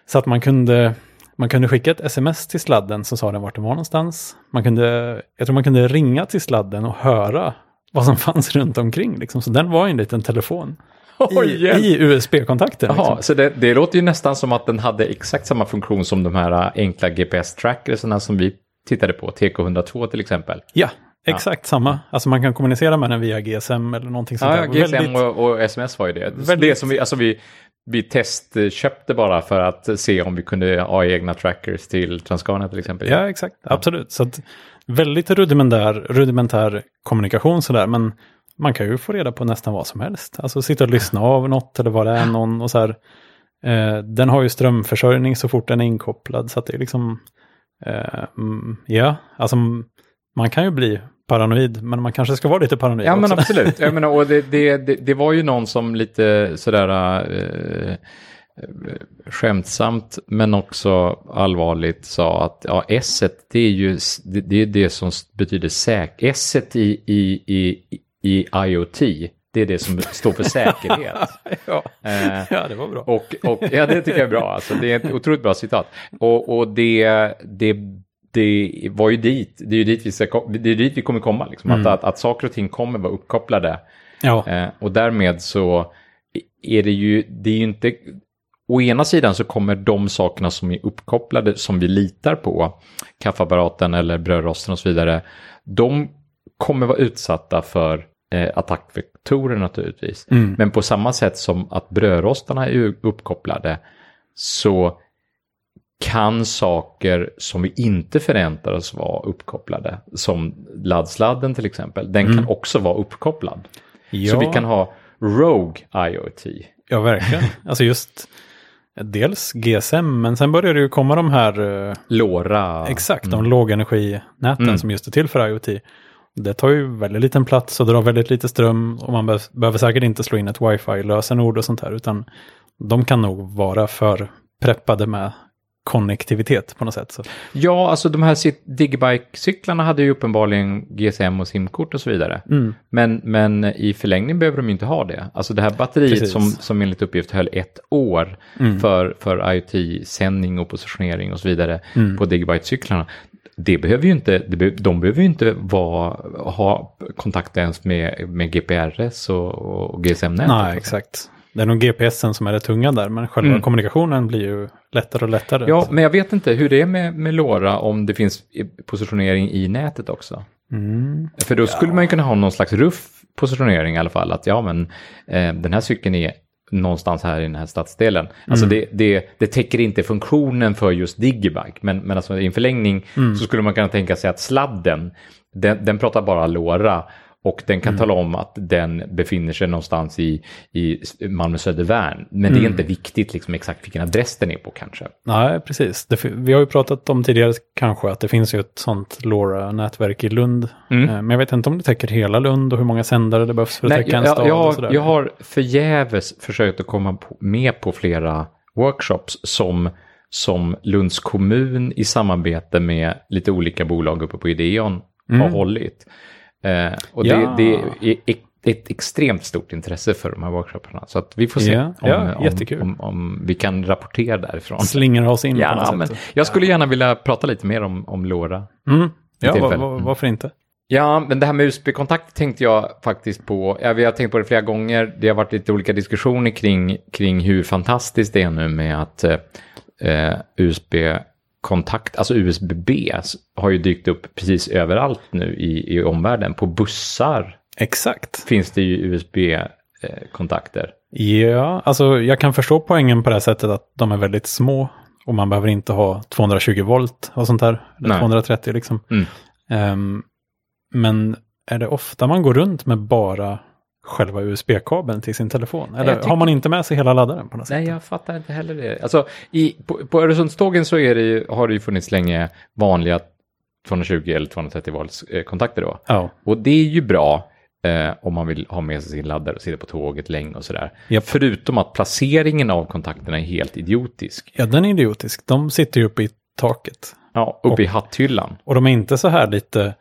Så att man kunde, man kunde skicka ett sms till sladden som sa den vart den var någonstans. Man kunde, jag tror man kunde ringa till sladden och höra vad som fanns runt omkring. Liksom. Så den var en liten telefon Oj, i, i USB-kontakten. Liksom. så det, det låter ju nästan som att den hade exakt samma funktion som de här äh, enkla GPS-trackersarna som vi tittade på, TK102 till exempel. Ja, exakt samma. Alltså man kan kommunicera med den via GSM eller någonting sånt Ja, där. GSM Väldigt- och, och sms var ju det. Väldigt- Det som vi, alltså vi, vi testköpte bara för att se om vi kunde ha egna trackers till Transcana till exempel. Ja, exakt. Absolut. Så att väldigt rudimentär, rudimentär kommunikation sådär. Men man kan ju få reda på nästan vad som helst. Alltså sitta och lyssna av något eller vad det är någon och så här. Eh, den har ju strömförsörjning så fort den är inkopplad. Så att det är liksom, eh, mm, ja, alltså man kan ju bli paranoid. Men man kanske ska vara lite paranoid Ja, men också. absolut. Jag menar, och det, det, det, det var ju någon som lite sådär eh, skämtsamt men också allvarligt sa att ja, S det är ju det, är det som betyder säk. S i, i, i, i IoT, det är det som står för säkerhet. ja. Eh, ja, det var bra. och, och, ja, det tycker jag är bra. Alltså, det är ett otroligt bra citat. Och, och det, det, det var ju dit, det är ju dit vi, ska, det är dit vi kommer komma. Liksom. Att, att, att saker och ting kommer vara uppkopplade. Ja, Eh, och därmed så är det ju, det är ju inte, å ena sidan så kommer de sakerna som är uppkopplade som vi litar på, kaffeapparaten eller brödrosten och så vidare, de kommer vara utsatta för eh, attackvektorer naturligtvis. Mm. Men på samma sätt som att brödrostarna är uppkopplade så kan saker som vi inte förväntar oss vara uppkopplade, som laddsladden till exempel, den kan också vara uppkopplad. Ja, Så vi kan ha Rogue IoT. ja verkligen. Alltså just dels GSM, men sen börjar det ju komma de här, eh, LoRa. exakt, de lågenerginäten Mm. som just är till för IoT. Det tar ju väldigt liten plats och drar väldigt lite ström och man be- behöver säkert inte slå in ett wifi-lösenord och sånt här, utan de kan nog vara för preppade med konnektivitet på något sätt. Så. Ja, alltså de här Digibike-cyklarna hade ju uppenbarligen GSM och simkort och så vidare. Mm. Men, men i förlängning behöver de inte ha det. Alltså det här batteriet Precis. som, som enligt uppgift höll ett år Mm. för, för IoT-sändning och positionering och så vidare på Digibike-cyklarna. Det behöver ju inte, det de behöver ju inte vara, ha kontakt ens med, med GPRS och, och GSM-nätet. Nej, exakt. Det är nog GPSen som är det tunga där, men själva Mm. kommunikationen blir ju lättare och lättare. Ja, men jag vet inte hur det är med, med LoRa om det finns positionering i nätet också. Mm. För då skulle man ju kunna ha någon slags ruff positionering i alla fall. Att ja, men eh, den här cykeln är någonstans här i den här stadsdelen. Alltså det, det, det täcker inte funktionen för just Digibike. Men, men alltså i en förlängning så skulle man kunna tänka sig att sladden, den, den pratar bara LoRa. Och den kan tala om att den befinner sig någonstans i, i Malmö Södervärn. Men det är inte viktigt liksom exakt vilken adress den är på kanske. Nej, precis. Det, vi har ju pratat om tidigare kanske att det finns ju ett sånt LoRa-nätverk i Lund. Mm. Eh, Men jag vet inte om det täcker hela Lund och hur många sändare det behövs för att Nej, täcka en jag, stad jag, och sådär. jag har förgäves försökt att komma på, med på flera workshops som, som Lunds kommun i samarbete med lite olika bolag uppe på Ideon har hållit. Eh, och Mm. Ja. det, det är ett, extremt stort intresse för de här workshopparna. Så att vi får se Ja, om, ja, om, om, om vi kan rapportera därifrån. Slingrar oss in på Ja, något men sätt. jag skulle gärna vilja prata lite mer om, om LoRa. Mm. Ja, tillfälle. va, va, varför inte? Ja, men det här med USB-kontakt tänkte jag faktiskt på. Ja, vi har tänkt på det flera gånger. Det har varit lite olika diskussioner kring, kring hur fantastiskt det är nu med att eh, USB-kontakt, alltså USB-B, har ju dykt upp precis överallt nu i, i omvärlden. På bussar Exakt. finns det ju USB-kontakter. Ja, alltså jag kan förstå poängen på det här sättet att de är väldigt små och man behöver inte ha 220 volt och sånt där. Eller Nej. 230 liksom. Mm. Ehm, men är det ofta man går runt med bara själva USB-kabeln till sin telefon? Eller tycker- har man inte med sig hela laddaren på något sätt? Nej, jag fattar inte heller det. Alltså, i, på, på Öresundstågen så det ju, har det ju funnits länge vanliga 220 eller 230 volts eh, kontakter då. Ja, Och det är ju bra eh, om man vill ha med sig sin laddare och sitta på tåget länge och sådär. Japp. Förutom att placeringen av kontakterna är helt idiotisk. ja, den är idiotisk. De sitter ju uppe i taket. Ja, uppe i hatthyllan. Och de är inte så här lite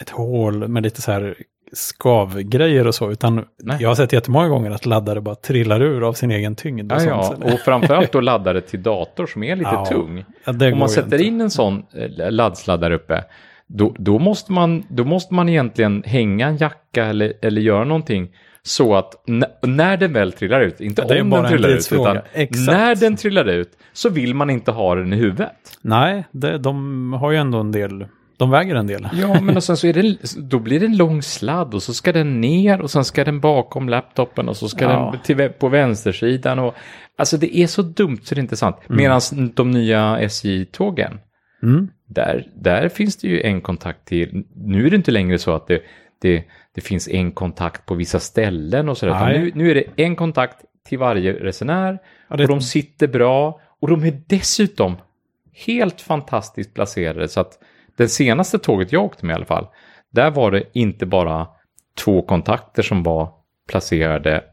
ett hål med lite så här skavgrejer och så, utan Nej. jag har sett jättemånga gånger att laddare bara trillar ur av sin egen tyngd. Och Ja, ja, sånt. och framförallt då laddare till dator som är lite Ja, tung. Ja, Om man sätter inte. in en sån eh, laddsladdare uppe, då, då, måste man, då måste man egentligen hänga en jacka eller, eller göra någonting så att när den väl trillar ut, inte Ja, om den en trillar ut, utan Exakt. när den trillar ut så vill man inte ha den i huvudet. Nej, det, de har ju ändå en del, de väger en del. Ja, men och sen så är det, då blir det en lång sladd och så ska den ner och sen ska den bakom laptopen och så ska Ja. den till, på vänstersidan. Och, alltså det är så dumt så det är inte sant. Medan de nya SJ-tågen, Mm. där, där finns det ju en kontakt till. Nu är det inte längre så att det, det, det finns en kontakt på vissa ställen och sådär. Nu, nu är det en kontakt till varje resenär Ja, det- och de sitter bra och de är dessutom helt fantastiskt placerade så att det senaste tåget jag åkte med i alla fall, där var det inte bara två kontakter som var placerade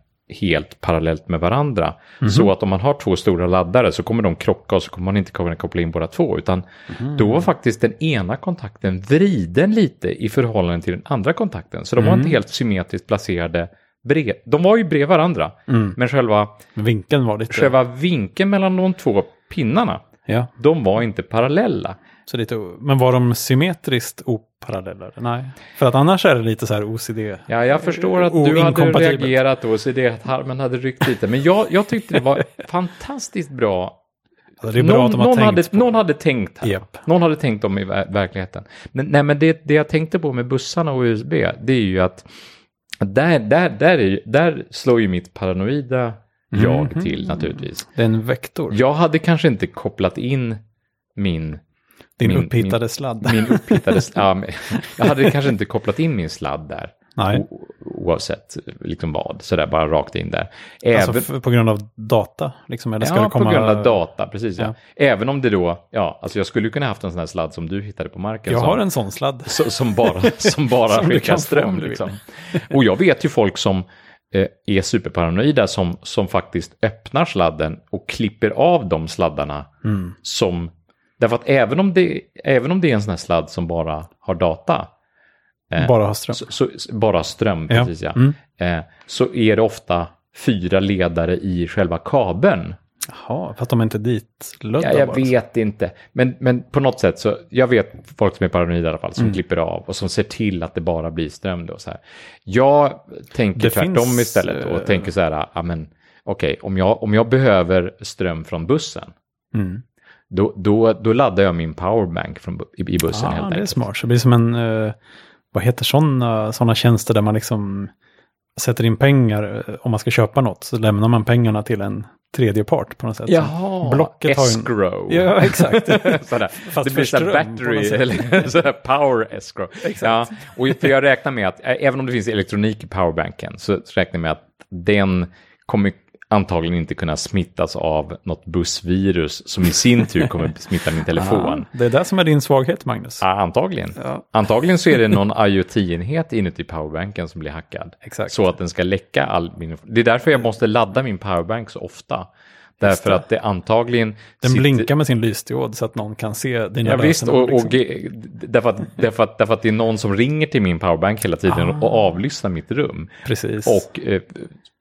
helt parallellt med varandra. Så att om man har två stora laddare så kommer de krocka och så kommer man inte kunna koppla in båda två. Utan då var faktiskt den ena kontakten vriden lite i förhållande till den andra kontakten. Så de var inte helt symmetriskt placerade bred. De var ju bredvid varandra. Men själva, Vinkeln var lite... själva vinkeln mellan de två pinnarna Ja, de var inte parallella. Så lite, men var de symmetriskt oparallella? Nej, för att annars är det lite så här OCD. Ja, jag förstår att du hade reagerat det att harmen hade ryckt lite. Men jag, jag tyckte det var fantastiskt bra. Alltså, det är bra någon, någon, hade, någon hade tänkt här. Japp. Någon hade tänkt om i ver- verkligheten. Men, nej, men det, det jag tänkte på med bussarna och USB, det är ju att där, där, där, är, där slår ju mitt paranoida jag Mhm. till naturligtvis. Det är en vektor. Jag hade kanske inte kopplat in min Din min- upphittade sladd. min upphittade... ja, men, jag hade kanske inte kopplat in min sladd där. Nej, O, oavsett liksom vad, sådär bara rakt in där. Även, alltså på grund av data. Liksom, eller ska ja, det komma... på grund av data, precis. Ja. Ja. Även om det då, ja, alltså jag skulle kunna haft en sån här sladd som du hittade på marken. Jag som, har en sån sladd. så- som bara, som bara Som skickar ström. Liksom. Och jag vet ju folk som eh, är superparanoida som, som faktiskt öppnar sladden och klipper av de sladdarna Mm. som... Därför att även om, det, även om det är en sån här sladd som bara har data, Eh, Bara ha ström. så, så, bara ström, Ja. precis ja. Mm. Eh, så är det ofta fyra ledare i själva kabeln. Jaha, för att de är inte ditlödda Ja, jag bara. vet inte. Men, men på något sätt så, jag vet folk som är paranoida i alla fall, som Mm. klipper av och som ser till att det bara blir ström då. Så här. Jag tänker Det tvärtom finns, istället och eh, tänker så här, ja men okej, om, jag, om jag behöver ström från bussen, Mm. Då, då, då laddar jag min powerbank från, i, i bussen Ja, helt det är enkelt. smart. Så det blir som en, eh, vad heter sådana såna tjänster där man liksom sätter in pengar. eh, Om man ska köpa något så lämnar man pengarna till en tredje part på något sätt. Jaha, Blocket har ju en- escrow. Ja, exakt. sådär. Fast det blir sådär battery, eller sådär power escrow. Exakt. Ja, och för jag räknar med att, ä- även om det finns elektronik i powerbanken, så så räknar jag med att den kommer antagligen inte kunna smittas av något bussvirus som i sin tur kommer smitta min telefon. Ja, det är det som är din svaghet, Magnus. Ja, antagligen. Ja. Antagligen så är det någon IoT-enhet inuti powerbanken som blir hackad. Exakt. Så att den ska läcka all min... Det är därför jag måste ladda min powerbank så ofta. Därför att det antagligen... Den sitter- blinkar med sin lysdiod så att någon kan se dina Ja visst, och, och liksom. därför, att, därför, att, därför att det är någon som ringer till min powerbank hela tiden Ah. och avlyssnar mitt rum. Precis. Och eh,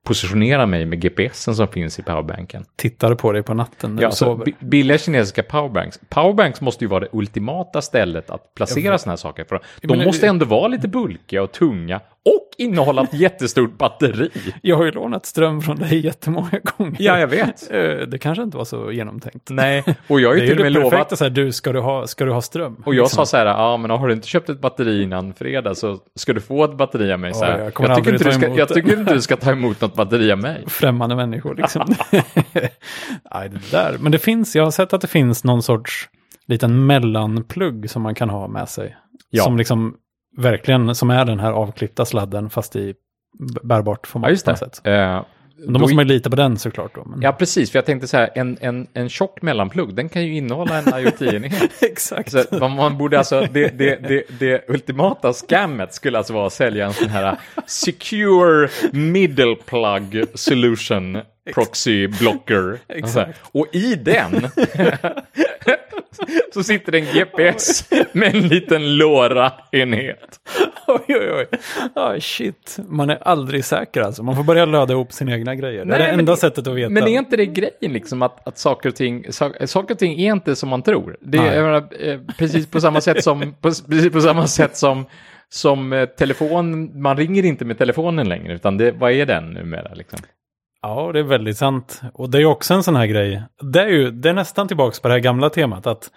positionerar mig med GPSen som finns i powerbanken. Tittar på dig på natten när Ja, du så sover. bi- billiga kinesiska powerbanks. Powerbanks måste ju vara det ultimata stället att placera sådana här saker. För de måste ändå vara lite bulkiga och tunga innehålla ett jättestort batteri. Jag har ju lånat ström från dig jättemånga gånger. Ja, jag vet. Eh, Det kanske inte var så genomtänkt. Nej, och jag har Det ju är ju till och det med perfekta lovat så här, du, ska du ha, ska du ha ström? Och jag Liksom. sa så här, ja men har du inte köpt ett batteri innan fredag så ska du få ett batteri av mig. Så Ja, här, jag jag, kommer tycker inte du ska, jag det." tycker inte du ska ta emot något batteri av mig. Främmande människor liksom. Nej, det där. Men det finns, jag har sett att det finns någon sorts liten mellanplugg som man kan ha med sig. Ja. Som liksom verkligen, som är den här avklippta sladden fast i bärbart format Ja, just det. sätt. Eh, Då måste man ju lita på den såklart då. Men... Ja, precis. För jag tänkte så här, en, en, en tjock mellanplugg, den kan ju innehålla en IoT-enhet. Exakt. Så man borde alltså, det, det, det, det ultimata scammet skulle alltså vara att sälja en sån här secure middle plug solution proxy blocker. Exakt. Och i den så sitter en GPS med en liten LoRa-enhet. Oj, oj, oj. Ah, shit, man är aldrig säker alltså. Man får börja löda ihop sina egna grejer. det är Nej, det enda det- sättet att veta. Men är inte det grejen liksom att, att saker, och ting, sak, saker och ting är inte som man tror? Det är Nej. menar, eh, precis på samma sätt som, på, precis på samma sätt som, som eh, telefon, man ringer inte med telefonen längre, utan det, vad är den numera liksom? Ja, det är väldigt sant. Och det är också en sån här grej. Det är ju det är nästan tillbaka på det här gamla temat. att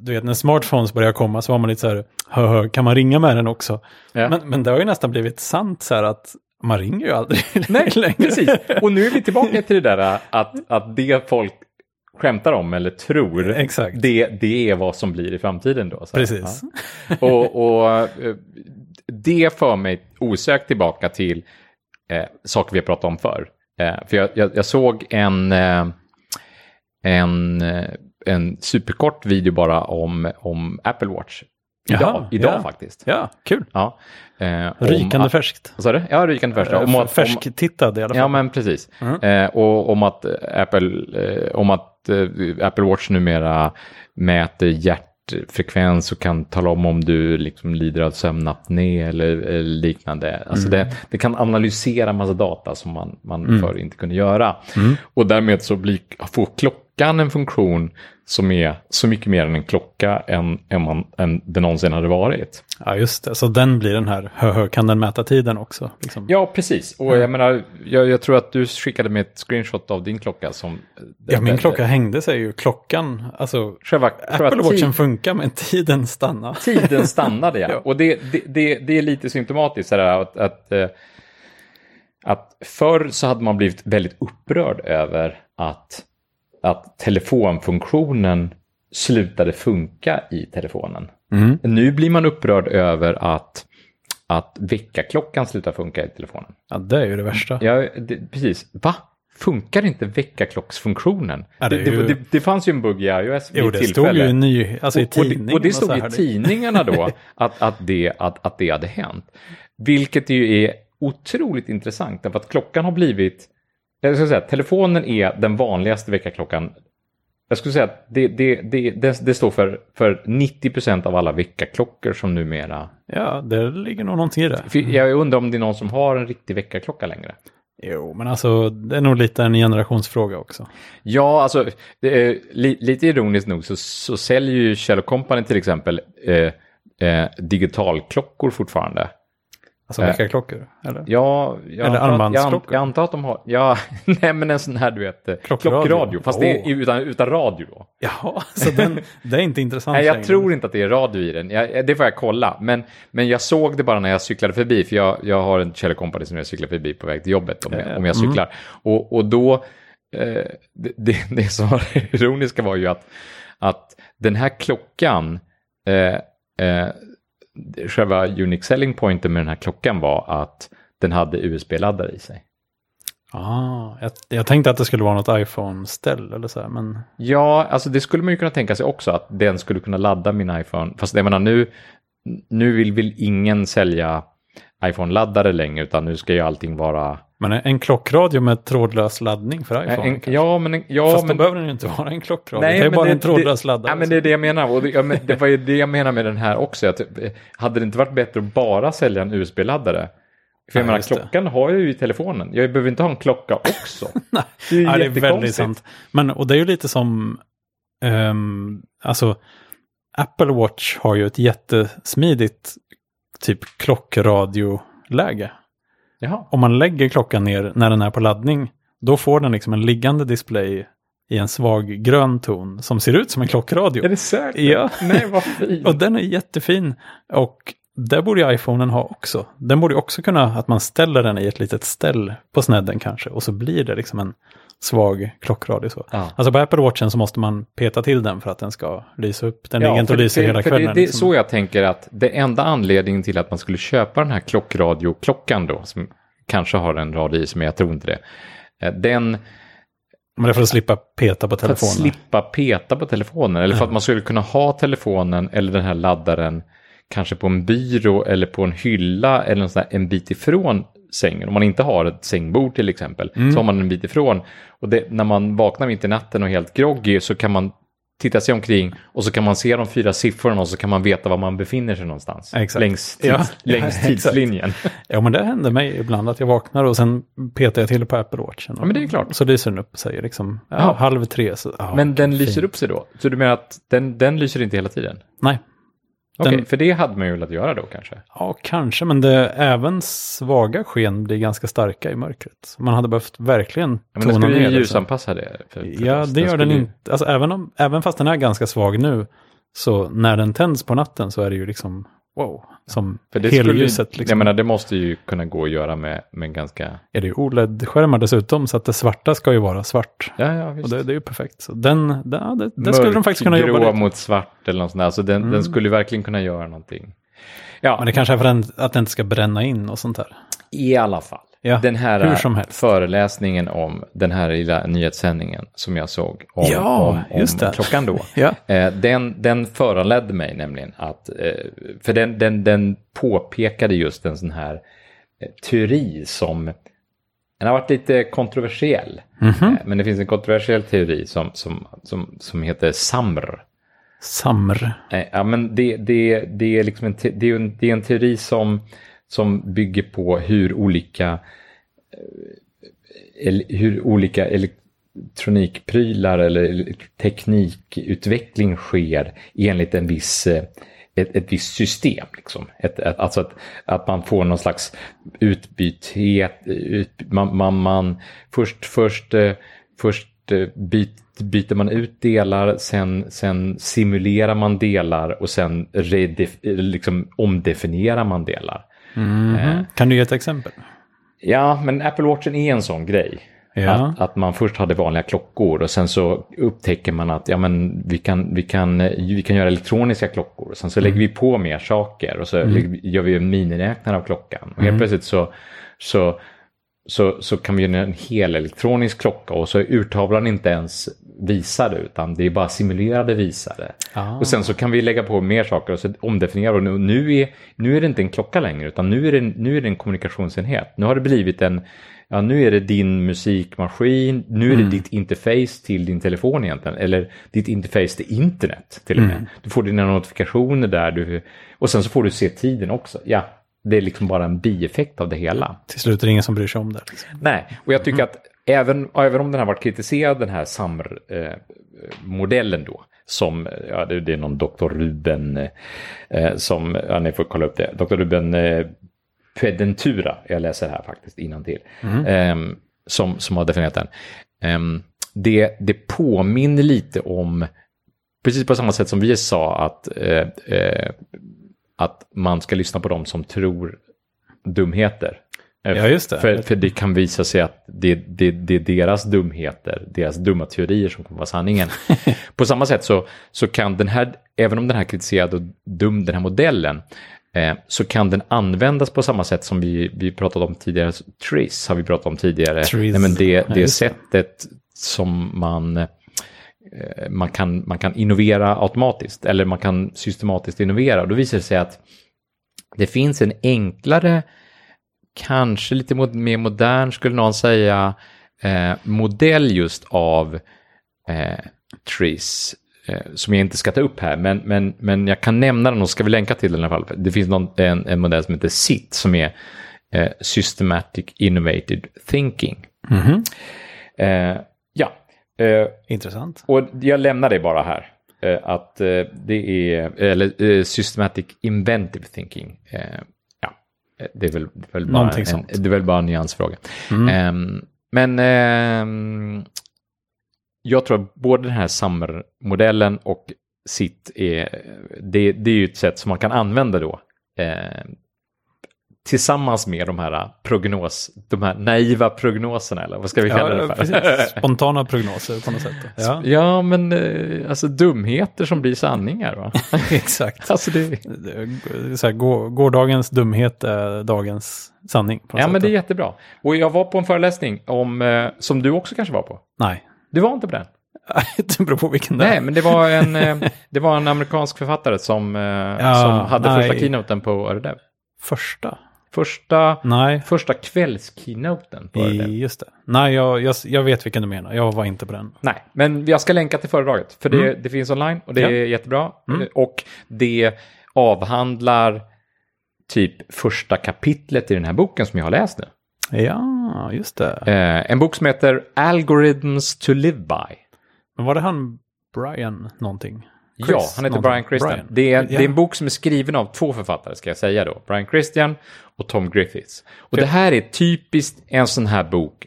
du vet, när smartphones börjar komma så var man lite så här, hö, hö, kan man ringa med den också? Ja. Men, men det har ju nästan blivit sant så här att man ringer ju aldrig Nej, längre. precis. Och nu är vi tillbaka till det där att, att det folk skämtar om eller tror, Exakt. det, det är vad som blir i framtiden då. Så. Precis. Ja. Och, och eh, det för mig osökt tillbaka till eh, saker vi har pratat om förr. Eh, för jag, jag, jag såg en, eh, en, eh, en superkort video bara om, om Apple Watch. Idag, Jaha, idag ja. faktiskt. Ja, kul. Ja. Eh, Rykande att- färskt. Vad sa du? Ja, rykande färskt. Om, att- Färsktittad i alla fall. Ja, men precis. Mm. Eh, och om att Apple, eh, om att Apple Watch numera mäter hjärtfrekvens och kan tala om om du liksom lider av sömnapné eller, eller liknande. Alltså Mm. det, det kan analysera massa data som man, man Mm. förr inte kunde göra. Och därmed så blir, får klockan klockan en funktion som är så mycket mer än en klocka än, än, man, än det någonsin hade varit. Ja, just det. Så den blir den här, hö, kan den mäta tiden också? Liksom. Ja, precis. Och jag menar, jag, jag tror att du skickade med ett screenshot av din klocka som... Ja, min klocka hängde sig ju. Klockan, alltså Själva, Apple Watchen funkar men tiden stannar. Tiden stannade ja. Ja. Och det, det, det, det är lite symptomatiskt där, att, att, eh, att förr så hade man blivit väldigt upprörd över att, att telefonfunktionen slutade funka i telefonen. Mm. Nu blir man upprörd över att, att väckarklockan slutar funka i telefonen. Ja, det är ju det värsta. Ja, det, precis. Va? Funkar inte väckarklocksfunktionen? Ja, det det, ju- det, det fanns ju en bugg i iOS vid Jo, det tillfälle. stod ju ny, alltså i Och- och, det, och det och så stod i tidningarna då att, att, det, att, att det hade hänt. Vilket ju är otroligt intressant därför att klockan har blivit, jag ska säga, telefonen är den vanligaste väckarklockan. Jag skulle säga att det, det, det, det, står för, för 90% av alla väckarklockor som numera... Ja, det ligger nog någonting i det. För Jag undrar om det är någon som har en riktig väckarklocka längre. Jo, men alltså det är nog lite en generationsfråga också. Ja, alltså li, lite ironiskt nog så, så säljer ju Kjell Company till exempel eh, eh, digitalklockor fortfarande. Alltså Eh, väckarklockor, eller? Ja, jag Eller armbandsklockor. jag antar att de har, ja, nej men en sån här du vet, eh, Klockradio. klockradio, fast det är utan, utan radio då. Ja, så den, det är inte intressant Nej, jag längre. tror inte att det är radio i den, jag, det får jag kolla, men, men jag såg det bara när jag cyklade förbi, för jag, jag har en Kjell Company som jag cyklar förbi på väg till jobbet om jag, Eh, om jag mm. cyklar. Och, och då, eh, det, det, det som var ironiska var ju att, att den här klockan, eh, eh, själva unique selling pointen med den här klockan var att den hade USB-laddare i sig. Ah, jag, jag tänkte att det skulle vara något iPhone-ställ eller så här, men Ja, alltså det skulle man ju kunna tänka sig också att den skulle kunna ladda min iPhone. Fast jag menar nu, nu vill väl ingen sälja iPhone-laddare längre utan nu ska ju allting vara... Men en klockradio med trådlös laddning för iPhone? En, kanske? ja, men, ja, Fast men, då behöver den ju inte vara en klockradio. Nej, det är bara det- en trådlös det, laddare. Ja, men det är det jag menar. Och det, ja, men det var ju det jag menar med den här också. Att, eh, hade det inte varit bättre att bara sälja en USB-laddare? För jag Ja, menar, just det. klockan har jag ju i telefonen. Jag behöver inte ha en klocka också. Nej. Det är ja, det är väldigt sant. Men, och det är ju lite som, ehm, alltså, Apple Watch har ju ett jättesmidigt typ klockradioläge. Jaha. Om man lägger klockan ner när den är på laddning, då får den liksom en liggande display i en svag grön ton som ser ut som en klockradio. Är det säkert? Ja. Nej, vad fint. Och den är jättefin. Och det borde ju iPhonen ha också. Den borde också kunna att man ställer den i ett litet ställ på snedden kanske. Och så blir det liksom en svag klockradio så. Ja. Alltså på Apple Watchen så måste man peta till den för att den ska lysa upp. Den ligger inte och lyser hela kvällen. Det, det är liksom. så jag tänker att det enda anledningen till att man skulle köpa den här klockradioklockan då, som kanske har en radio i men jag tror inte det. eh, Den, Men det är för att slippa peta på för att telefonen. slippa peta på telefonen, eller för att man skulle kunna ha telefonen eller den här laddaren kanske på en byrå eller på en hylla eller sån en bit ifrån sängen. Om man inte har ett sängbord till exempel, Mm. så har man en bit ifrån. Och det, när man vaknar mitt i natten och är helt groggy så kan man titta sig omkring och så kan man se de fyra siffrorna och så kan man veta var man befinner sig någonstans. Exakt. Längs, tids, Ja, längs tidslinjen. Ja men det händer mig ibland att jag vaknar och sen petar jag till på Apple Watchen. Ja, men det är klart. Och så lyser den upp och säger liksom ja, halv tre. Så, ja, Men den lyser fint. upp sig då? Så du menar att den, den lyser inte hela tiden? Nej, Den- för det hade man ju velat göra då kanske. Ja, kanske, men det, även svaga sken blir ganska starka i mörkret. Man hade behövt verkligen Ja, men den tona ner ju det. så. ljusanpassa det. För, för Ja, oss. det gör den skulle ju- inte. Alltså, även, om, även fast den är ganska svag nu, så när den tänds på natten så är det ju liksom wow, som För det skulle ju, helljuset. Liksom. Jag menar, det måste ju kunna gå att göra med, med ganska... Är det ju OLED-skärmar dessutom, så att det svarta ska ju vara svart. Ja, ja, Och visst. det, det är ju perfekt. Så den, den, ja, det, det skulle de faktiskt kunna jobba lite. mot svart eller något sånt där. Så den, Mm. den skulle verkligen kunna göra någonting. Ja, Men det kanske är för den, att den inte ska bränna in och sånt där. i alla fall. Ja, den här föreläsningen om den här lilla nyhetssändningen som jag såg om, Ja, om, om just det. klockan då. Ja. Eh, den, den föranledde mig nämligen att, eh, för den, den, den påpekade just en sån här eh, teori som, den har varit lite kontroversiell. Mhm. Eh, men det finns en kontroversiell teori som, som, som, som heter SAMR. Samr. Ja, men det, det, det, är liksom en, det, är en, det är en teori som, som bygger på hur olika, eh, hur olika elektronikprylar eller teknikutveckling sker enligt en viss eh, ett, ett visst system. Liksom. Ett, ett, alltså att, att man får någon slags utbythet. Ut, man, man, man, först först, eh, först eh, byt, byter man ut delar, sen, sen simulerar man delar och sen redef, liksom omdefinierar man delar. Mm -hmm. eh, kan du ge ett exempel? Ja, men Apple Watchen är en sån grej. Ja. Att, att, man först hade vanliga klockor och sen så upptäcker man att ja, men vi, kan, vi, kan, vi kan göra elektroniska klockor. Och sen så mm. lägger vi på mer saker och så mm. gör vi en miniräknare av klockan. Och helt mm. plötsligt så, så, så, så kan vi göra en hel elektronisk klocka och så är urtavlan inte ens visade utan det är bara simulerade visare. Ah. Och sen så kan vi lägga på mer saker och så omdefiniera och nu, nu, är, nu är det inte en klocka längre utan nu är det, nu är det en kommunikationsenhet. Nu har det blivit en ja nu är det din musikmaskin, nu är det mm. ditt interface till din telefon egentligen, eller ditt interface till internet till och med. Mm. Du får dina notifikationer där, du, och sen så får du se tiden också. Ja, det är liksom bara en bieffekt av det hela. Till slut är det ingen som bryr sig om det. Liksom. Nej, och jag tycker mm. att även, även om den har varit kritiserad, den här SAMR-modellen eh, då, som, ja det, är någon Dr. Ruben, eh, som, ja ni får kolla upp det, Dr. Ruben eh, Pedentura, jag läser här faktiskt innantill, mm. eh, som, som har definierat den. Eh, det, det påminner lite om, precis på samma sätt som vi sa att, eh, eh, att man ska lyssna på dem som tror dumheter. Ja, just det. För, för det kan visa sig att det, det, det är deras dumheter, deras dumma teorier som kommer vara sanningen. på samma sätt så, så kan den här, även om den här kritiserade och dum, den här modellen, eh, så kan den användas på samma sätt som vi, vi pratade om tidigare. Triss har vi pratat om tidigare. Nej, men det, det sättet som man, eh, man, kan, man kan innovera automatiskt eller man kan systematiskt innovera. Och då visar det sig att det finns en enklare, kanske lite mer modern skulle någon säga, eh, modell just av eh, Triss eh, som jag inte ska ta upp här, men, men, men jag kan nämna den och ska vi länka till den i alla fall. Det finns någon, en, en modell som heter SIT som är eh, Systematic Innovative Thinking. Mm -hmm. ja. Eh, Intressant. Och jag lämnar det bara här. Eh, att det är, eller Systematic Inventive Thinking. Det är väl, det är väl bara, en, det är väl bara en nyansfråga. Mm. Ehm, men ehm, jag tror att både den här Summer-modellen och sitt är, det, det är ju ett sätt som man kan använda då. Eh, tillsammans med de här prognos, de här naiva prognoserna eller vad ska vi kalla ja, det för? Spontana prognoser på något sätt. Ja, ja men eh, alltså dumheter som blir sanningar. Va? Exakt. alltså det... Så här, gårdagens dumhet är dagens sanning. ja, sätt. men det är jättebra. Och jag var på en föreläsning om, eh, som du också kanske var på. Nej. Du var inte på den? det beror på vilken det Nej, men det var en, eh, det var en amerikansk författare som, ja, som hade nej. första keynoten på Öredev. Första? Första, nej. första kvällskeynoten på Öredev. Just det. Nej, jag, jag, jag, vet vilken du menar. Jag var inte på den. Nej, men jag ska länka till föredraget. För det, mm. det finns online och det ja. är jättebra. Mm. Och det avhandlar typ första kapitlet i den här boken som jag har läst nu. Ja, just det. Eh, en bok som heter Algorithms to live by. Men var det han Brian någonting? Chris, ja, han heter Brian Christian. Brian. Det, är, ja. det är en bok som är skriven av två författare, ska jag säga då. Brian Christian och Tom Griffiths. Och det här är typiskt en sån här bok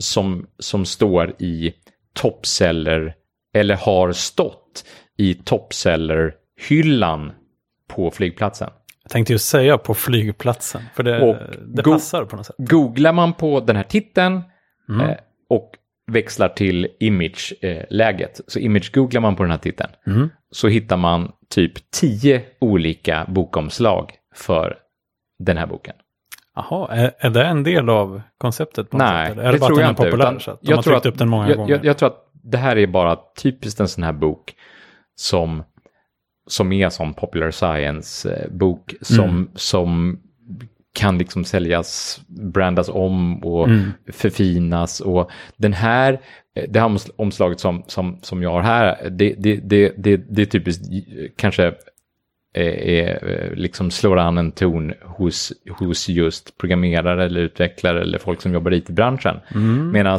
som, som står i toppseller, eller har stått i toppseller-hyllan på flygplatsen. Jag tänkte ju säga på flygplatsen, för det, och det passar på något sätt. Googlar man på den här titeln mm. eh, och växlar till image-läget, så image-googlar man på den här titeln, mm. Så hittar man typ tio olika bokomslag för den här boken. Jaha, är, är det en del av konceptet? Nej, sätt, det, det tror populär? Utan, att de jag tryckt att, jag? Jag, jag, tror att det här är bara typiskt en sån här bok som som är som popular science-bok som, mm. som kan liksom säljas, brandas om och mm. förfinas. Och den här, det här omslaget som, som, som jag har här, det, det, det, det, det är typiskt kanske är, är, liksom slår an en ton hos, hos just programmerare eller utvecklare eller folk som jobbar i IT-branschen. Mm. Medan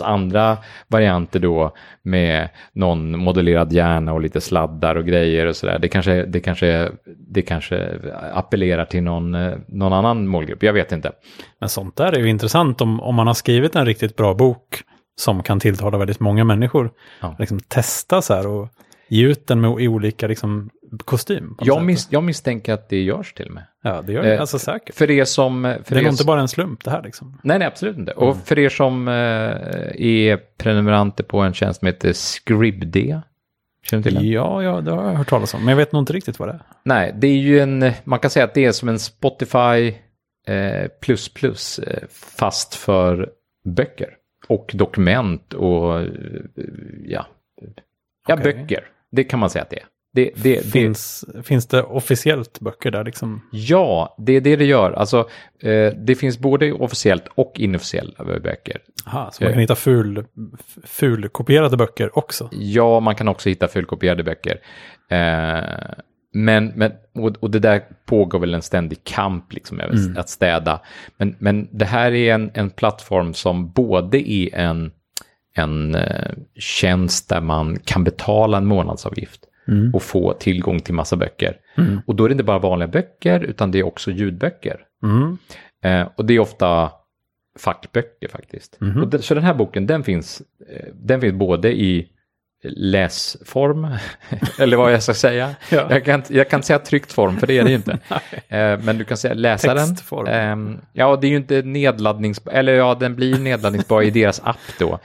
andra varianter då med någon modellerad hjärna och lite sladdar och grejer och sådär, det kanske, det, kanske, det kanske appellerar till någon, någon annan målgrupp, jag vet inte. Men sånt där är ju intressant om, om man har skrivit en riktigt bra bok som kan tilltala väldigt många människor. Ja. Liksom testa så här och ge ut den med i olika liksom, kostym. Jag, mis jag, misstänker att det görs till och med. Ja, det gör det. Eh, alltså säkert. För er som... För det är nog inte bara en slump det här liksom. Nej, nej, absolut inte. Mm. Och för er som eh, är prenumeranter på en tjänst som heter Scribd. Känner du till den? Ja, ja, det har jag hört talas om. Men jag vet nog inte riktigt vad det är. Nej, det är ju en... Man kan säga att det är som en Spotify eh, plus plus eh, fast för böcker. Och dokument och eh, ja, ja okay. böcker. Det kan man säga att det är. Det, det, finns, det, finns det officiellt böcker där liksom? Ja, det är det det gör. Alltså, eh, det finns både officiellt och inofficiella böcker. Aha, så man kan eh, hitta ful, fulkopierade böcker också? Ja, man kan också hitta fulkopierade böcker. Eh, men, men och, och, det där pågår väl en ständig kamp liksom mm. att städa. Men, men det här är en, en plattform som både är en, en eh, tjänst där man kan betala en månadsavgift mm. och få tillgång till massa böcker. Mm. Och då är det inte bara vanliga böcker utan det är också ljudböcker. Mm. Eh, och det är ofta fackböcker faktiskt. Mm. Och det, så den här boken den finns, eh, den finns både i läsform, eller vad jag ska säga. ja. jag, kan, jag kan inte säga tryckt form, för det är det ju inte. eh, men du kan säga läsaren. Textform. Eh, ja, det är ju inte nedladdningsbar, eller ja, den blir nedladdningsbar i deras app då.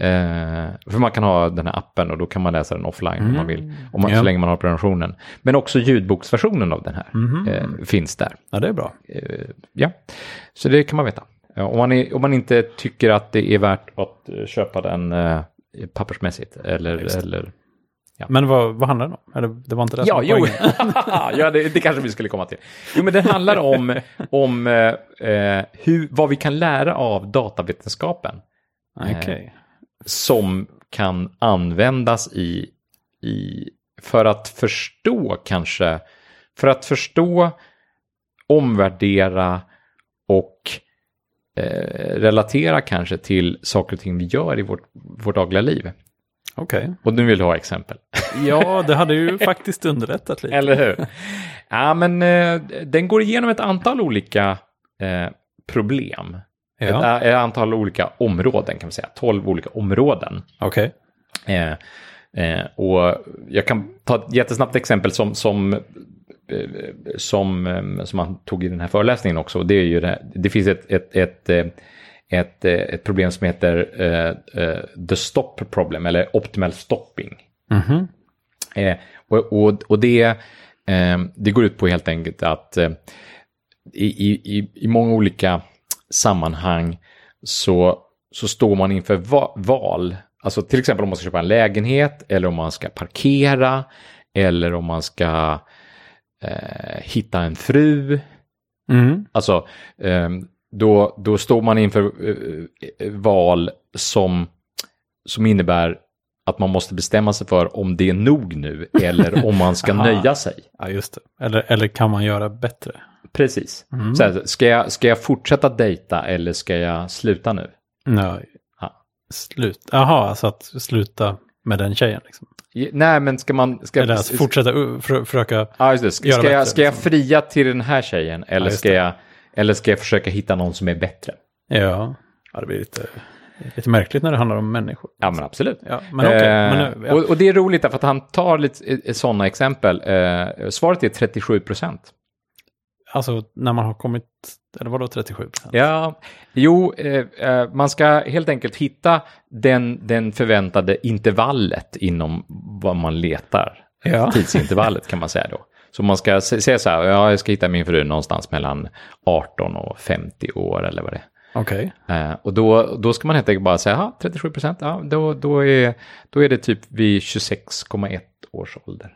Eh, för man kan ha den här appen och då kan man läsa den offline mm. om man vill. Om man, ja. Så länge man har prenumerationen. Men också ljudboksversionen av den här mm. eh, finns där. Ja, det är bra. Eh, ja, så det kan man veta. om, man är, om man inte tycker att det är värt att eh, köpa den eh, pappersmässigt. Eller, eller Ja. Men vad, vad handlar den om? Eller det var inte det ja, jo. ja, det, det, kanske vi skulle komma till. Jo, men den handlar om, om eh, hur, vad vi kan lära av datavetenskapen. Okay. Eh, som kan användas i, i, för att förstå kanske, för att förstå, omvärdera och eh, relatera kanske till saker och ting vi gör i vårt, vårt dagliga liv. Okej. Okay. Och nu vill du ha exempel. ja, det hade ju faktiskt underlättat lite. Eller hur? Ja, men eh, den går igenom ett antal olika eh, problem Ja. Ett, ett, antal olika områden kan man säga, tolv olika områden. Okej. Okay. Eh, eh, och jag kan ta ett jättesnabbt exempel som, som, eh, som, eh, som man tog i den här föreläsningen också. Det, är ju det, det finns ett, ett, ett, eh, ett, ett problem som heter uh, the stop problem eller optimal stopping. Mm -hmm. och, och, och det, det går ut på helt enkelt att i, i, i många olika sammanhang så, så står man inför va val. Alltså till exempel om man ska köpa en lägenhet eller om man ska parkera eller om man ska eh, hitta en fru. Mm. Alltså eh, då, då står man inför eh, val som, som innebär att man måste bestämma sig för om det är nog nu eller om man ska nöja sig. Ja, just det. Eller, eller kan man göra bättre? Precis. Mm. Så här, ska, jag, ska jag fortsätta dejta eller ska jag sluta nu? Nej, ja. slut. Jaha, alltså att sluta med den tjejen liksom. Nej, men ska man... Ska, eller alltså fortsätta för, försöka ja, just det. Ska, göra ska, jag, ska jag liksom. fria till den här tjejen eller, ja, ska jag, eller ska jag försöka hitta någon som är bättre? Ja, ja det blir lite, lite märkligt när det handlar om människor. Ja, men absolut. Ja, men okay, eh, men ja. och, och, det är roligt därför att han tar lite sådana exempel. Eh, svaret är 37 procent. Alltså när man har kommit, eller vadå 37 procent? Ja, jo, eh, eh, man ska helt enkelt hitta den, den förväntade intervallet inom vad man letar. Ja. Tidsintervallet kan man säga då. Så man ska säga så här, ja, jag ska hitta min fru någonstans mellan 18 och 50 år eller vad det är. Okej. Okay. Eh, och då, då ska man helt enkelt bara säga, ja, 37 procent, ja, då, då, är, då är det typ vid 26,1 års ålder.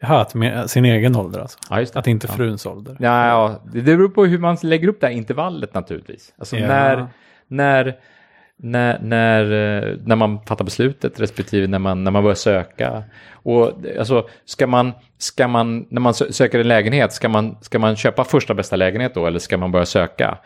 Jaha, att med sin egen ålder alltså? Ja, just det. Att inte fruns ålder? Ja, ja, det beror på hur man lägger upp det här intervallet naturligtvis. Alltså ja. när, när, när, när, eh, när man fattar beslutet respektive när man, när man börjar söka. Och alltså, ska man, ska man, när man sö- söker en lägenhet, ska man, ska man köpa första bästa lägenhet då eller ska man börja söka?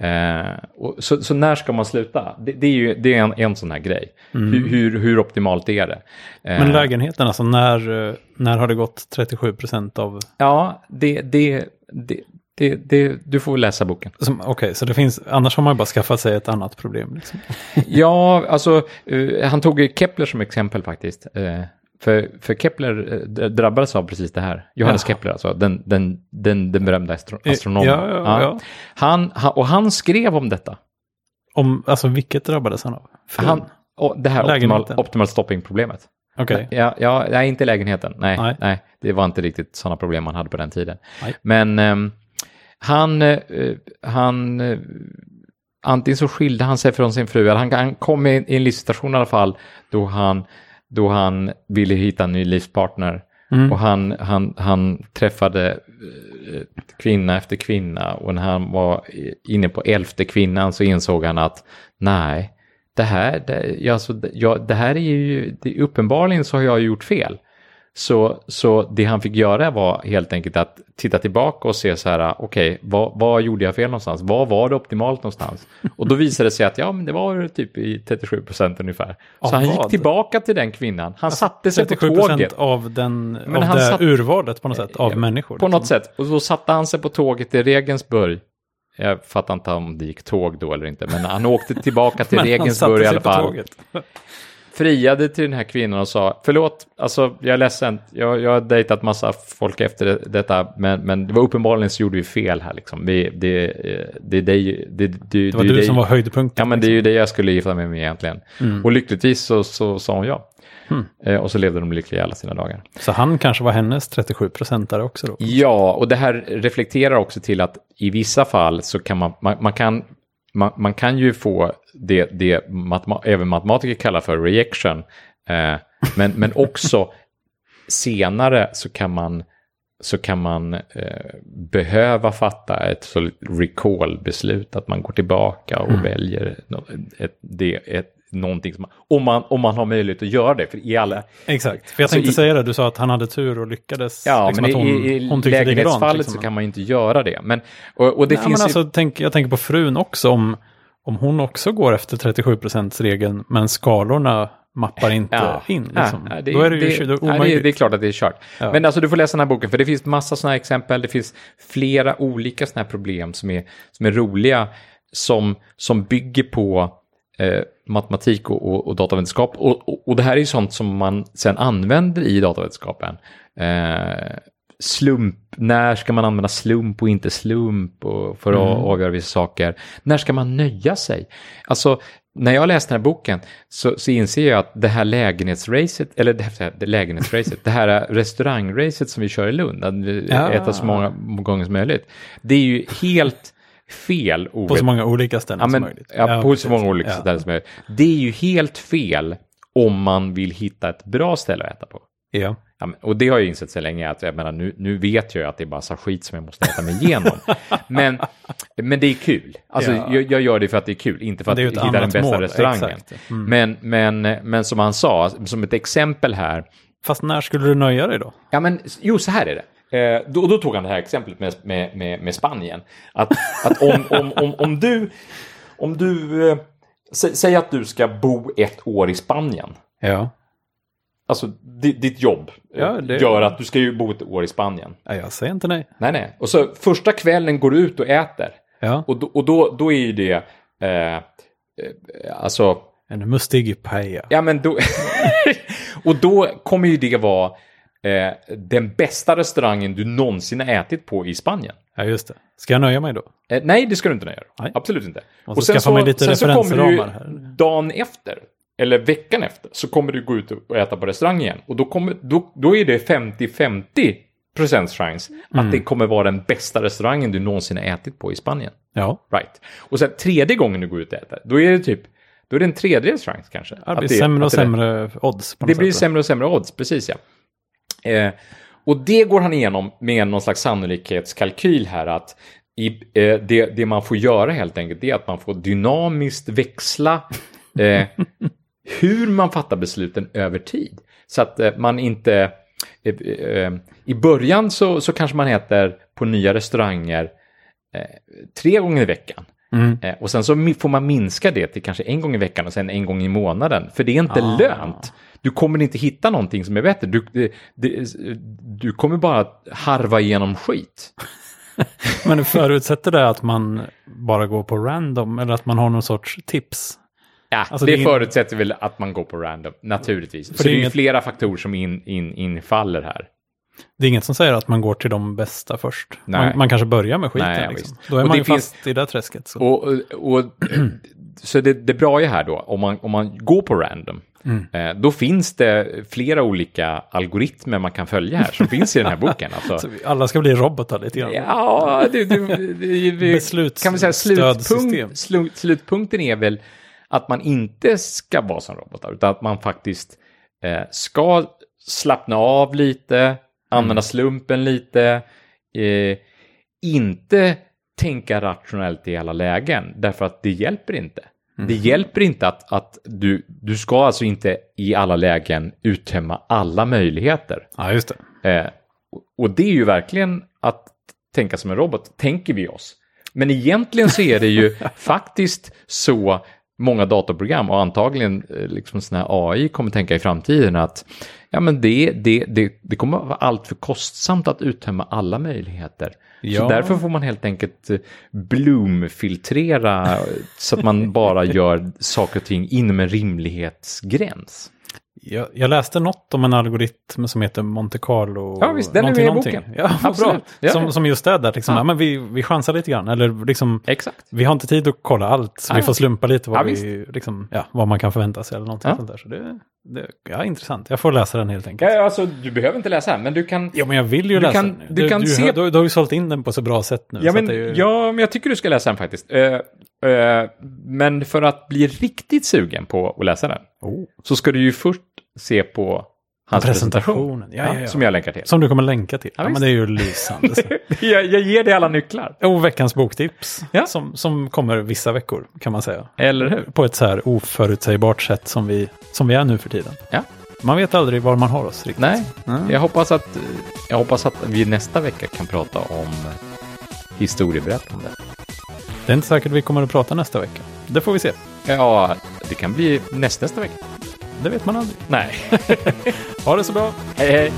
Eh, och, så, så när ska man sluta? Det, det är ju det är en, en sån här grej. Hur, hur, hur optimalt är det? Eh, Men lägenheten, alltså när, eh, när har det gått 37 procent av... Ja, det, det, det, det, det, du får läsa boken. Okej, så det finns, annars har man ju bara skaffat sig ett annat problem. Liksom. Ja, alltså eh, han tog Kepler som exempel faktiskt. Eh, för, för Kepler d- drabbades av precis det här. Johannes Jaha. Kepler, alltså den, den, den, den berömda astro astronomen. Ja, ja, ja. Han, han, och han skrev om detta. Om, alltså vilket drabbades han av? Han, och det här optimal, optimal stopping-problemet. Okej. Ja, ja, nej, inte lägenheten. Nej, Nej. nej. det var inte riktigt sådana problem man hade på den tiden. Nej. Men ehm, han, eh, han eh, antingen så skilde han sig från sin fru, eller han, han kom i, en livssituation i alla fall då han, då han ville hitta en ny livspartner. Mm. Och han, han, han träffade eh, kvinna efter kvinna och när han var inne på elfte kvinnan så insåg han att nej, det här, det, alltså, det- ja, det här är ju, det, uppenbarligen så har jag gjort fel. Så, så det han fick göra var helt enkelt att titta tillbaka och se så här, okej, vad, vad gjorde jag fel någonstans? Vad var det optimalt någonstans? Och då visade det sig att ja, men det var typ i 37 procent ungefär. Så Av han gick vad? tillbaka till den kvinnan. Han satte sig på 37 procent tåget. av, den, Men av han det satt- urvalet på något sätt, av människor. På liksom. något sätt. Och då satte han sig på tåget i Regensburg. Jag fattar inte om det gick tåg då eller inte, men han åkte tillbaka till han Regensburg i alla fall. Friade till den här kvinnan och sa, förlåt, alltså jag är ledsen, jag, jag har dejtat massa folk efter det, detta, men, men det var uppenbarligen så gjorde vi fel här liksom. Vi, det, eh, det det, det, Det var du som var höjdpunkten. Ja, men det är ju det jag skulle gifta mig med egentligen. Mm. Och lyckligtvis så, så sa hon ja. Eh, och så levde de lyckliga alla sina dagar. Så han kanske var hennes 37 procentare också då? Ja, och det här reflekterar också till att i vissa fall så kan man, man, man kan man, man kan ju få det, det matema, även matematiker kallar för rejection, eh, men, men också senare så kan man, så kan man eh, behöva fatta ett recall-beslut, att man går tillbaka och väljer nå- ett, det, ett, någonting som om man, om man har möjlighet att göra det, för i alla, Exakt, för jag Alltså tänkte i- säga det, du sa att han hade tur och lyckades. Ja, liksom men att hon, i, i hon lägenhetsfallet liksom. så kan man ju inte göra det. Men, och, och det Nej, finns men ju... alltså, tänk, jag tänker på frun också, om, om hon också går efter 37 regeln men skalorna mappar inte in. Liksom. Ja, Då är det ju det, ja, det, omöjligt. det är klart att det är kört. Men alltså du får läsa den här boken, för det finns massa sådana här exempel. Det finns flera olika sådana här problem som är, som är roliga, som, som bygger på eh, matematik och, och, och datavetenskap. Och, och, och det här är ju sånt som man sen använder i datavetenskapen. Eh, slump, när ska man använda slump och inte slump och för att Mm. avgöra vissa saker? När ska man nöja sig? Alltså, när jag läste den här boken så, så inser jag att det här lägenhetsracet, eller det här, det lägenhetsracet, det här restaurangracet som vi kör i Lund, att vi Ja. äter så många gånger som möjligt, det är ju helt fel ord. På så många olika ställen Ja, men, som möjligt. ja, på precis. så många olika Ja. ställen som möjligt. Det är ju helt fel om man vill hitta ett bra ställe att äta på. Ja. Ja, men, och det har jag insett så länge att jag menar, nu, nu vet jag ju att det är massa skit som jag måste äta mig igenom. men, men det är kul. Alltså, Ja. jag, jag gör det för att det är kul, inte för att hitta den bästa mål, restaurangen. Mm. Men, men, men som han sa, som ett exempel här, Fast när skulle du nöja dig då? Ja, men jo, så här är det. Eh, då, då tog han det här exemplet med, med, med, med Spanien. Att, att om, om, om, om du, om du eh, sä, säg att du ska bo ett år i Spanien. Ja. Alltså di, ditt jobb eh, Ja, det- gör att du ska ju bo ett år i Spanien. ja, jag säger inte nej. Nej, nej. Och så första kvällen går du ut och äter. Ja. Och då, och då, då är ju det, eh, eh, alltså, En mustig paella. Ja, men då... och då kommer ju det vara eh, den bästa restaurangen du någonsin har ätit på i Spanien. Ja, just det. Ska jag nöja mig då? Eh, nej, det ska du inte göra. Nej. Absolut inte. Måste skaffa mig lite sen så kommer du här. dagen efter, eller veckan efter, så kommer du gå ut och äta på restaurang igen. Och då, kommer, då, då är det 50-50 procents chans Mm. att det kommer vara den bästa restaurangen du någonsin har ätit på i Spanien. Ja. Right. Och sen tredje gången du går ut och äter, då är det typ, då är det en tredje chans kanske. Det Att blir det- sämre att och det- sämre odds. På det något blir sätt. sämre och sämre odds, precis ja. Eh, och det går han igenom med någon slags sannolikhetskalkyl här att i, eh, det, det man får göra helt enkelt är att man får dynamiskt växla eh, hur man fattar besluten över tid. Så att eh, man inte... Eh, eh, I början så, så kanske man äter på nya restauranger eh, tre gånger i veckan. Mm. Eh, och sen så får man minska det till kanske en gång i veckan och sen en gång i månaden. För det är inte Ah. lönt. Du kommer inte hitta någonting som är bättre. Du, det, det, du kommer bara harva igenom skit. Men förutsätter det att man bara går på random eller att man har någon sorts tips? Ja, Alltså, det, det förutsätter väl att man går på random, naturligtvis. För så det är inget- flera faktorer som in, in, infaller här. Det är inget som säger att man går till de bästa först. Man, man kanske börjar med skiten. Nej, liksom. Då är Och man det ju finns- fast i det träsket. Så. Och, och, och, så det, det bra är här då, om man, om man går på random, Mm. eh, då finns det flera olika algoritmer man kan följa här, som finns i den här boken. Alltså. Alla ska bli robotar lite grann. Ja, det, det, det, det, kan vi säga slutpunkt, slut, slutpunkten är väl att man inte ska vara som robotar, utan att man faktiskt eh, ska slappna av lite, använda slumpen lite, eh, inte tänka rationellt i alla lägen, därför att det hjälper inte. Det hjälper inte att, att du, du ska alltså inte i alla lägen uttömma alla möjligheter. Ja, just det. Eh, och- och det är ju verkligen att tänka som en robot, tänker vi oss. Men egentligen så är det ju faktiskt så många datorprogram och antagligen eh, liksom sån här AI kommer tänka i framtiden att ja, men det, det, det, det kommer vara allt för kostsamt att uttömma alla möjligheter. Så Ja. därför får man helt enkelt eh, Bloom-filtrera så att man bara gör saker och ting inom en rimlighetsgräns. Jag, jag läste något om en algoritm som heter Monte Carlo. Ja, visst, den är med i boken. Ja. Absolut. Ja, som, ja. som just är där, liksom, Ja. men vi, vi chansar lite grann. Eller liksom, Exakt. vi har inte tid att kolla allt, så vi får slumpa lite vad, Ja, vi, liksom, vad man kan förvänta sig eller någonting sånt där. Så det, ja, intressant. Jag får läsa den helt enkelt. Ja, alltså, du behöver inte läsa här, men du kan Ja, men jag vill ju Du läsa kan- den. du kan du, se- Du, du har ju sålt in den på så bra sätt nu. Ja men, ju, ja, men jag tycker du ska läsa den faktiskt. Eh, eh, men för att bli riktigt sugen på att läsa den Oh. så ska du ju först se på hans presentation. Presentationen. Ja, ja, ja. Som jag länkar till. Som du kommer länka till. Ja, men det är ju lysande. jag, jag ger dig alla nycklar. Och veckans boktips. Som, som kommer vissa veckor, kan man säga. Eller hur? På ett så här oförutsägbart sätt som vi, som vi är nu för tiden. Ja. Man vet aldrig var man har oss riktigt. Nej, Mm. jag hoppas, att, jag hoppas att vi nästa vecka kan prata om historieberättande. Det är inte säkert vi kommer att prata nästa vecka. Det får vi se. Ja, det kan bli näst, nästa vecka. Det vet man aldrig. Nej. Ha det så bra. hej, hej.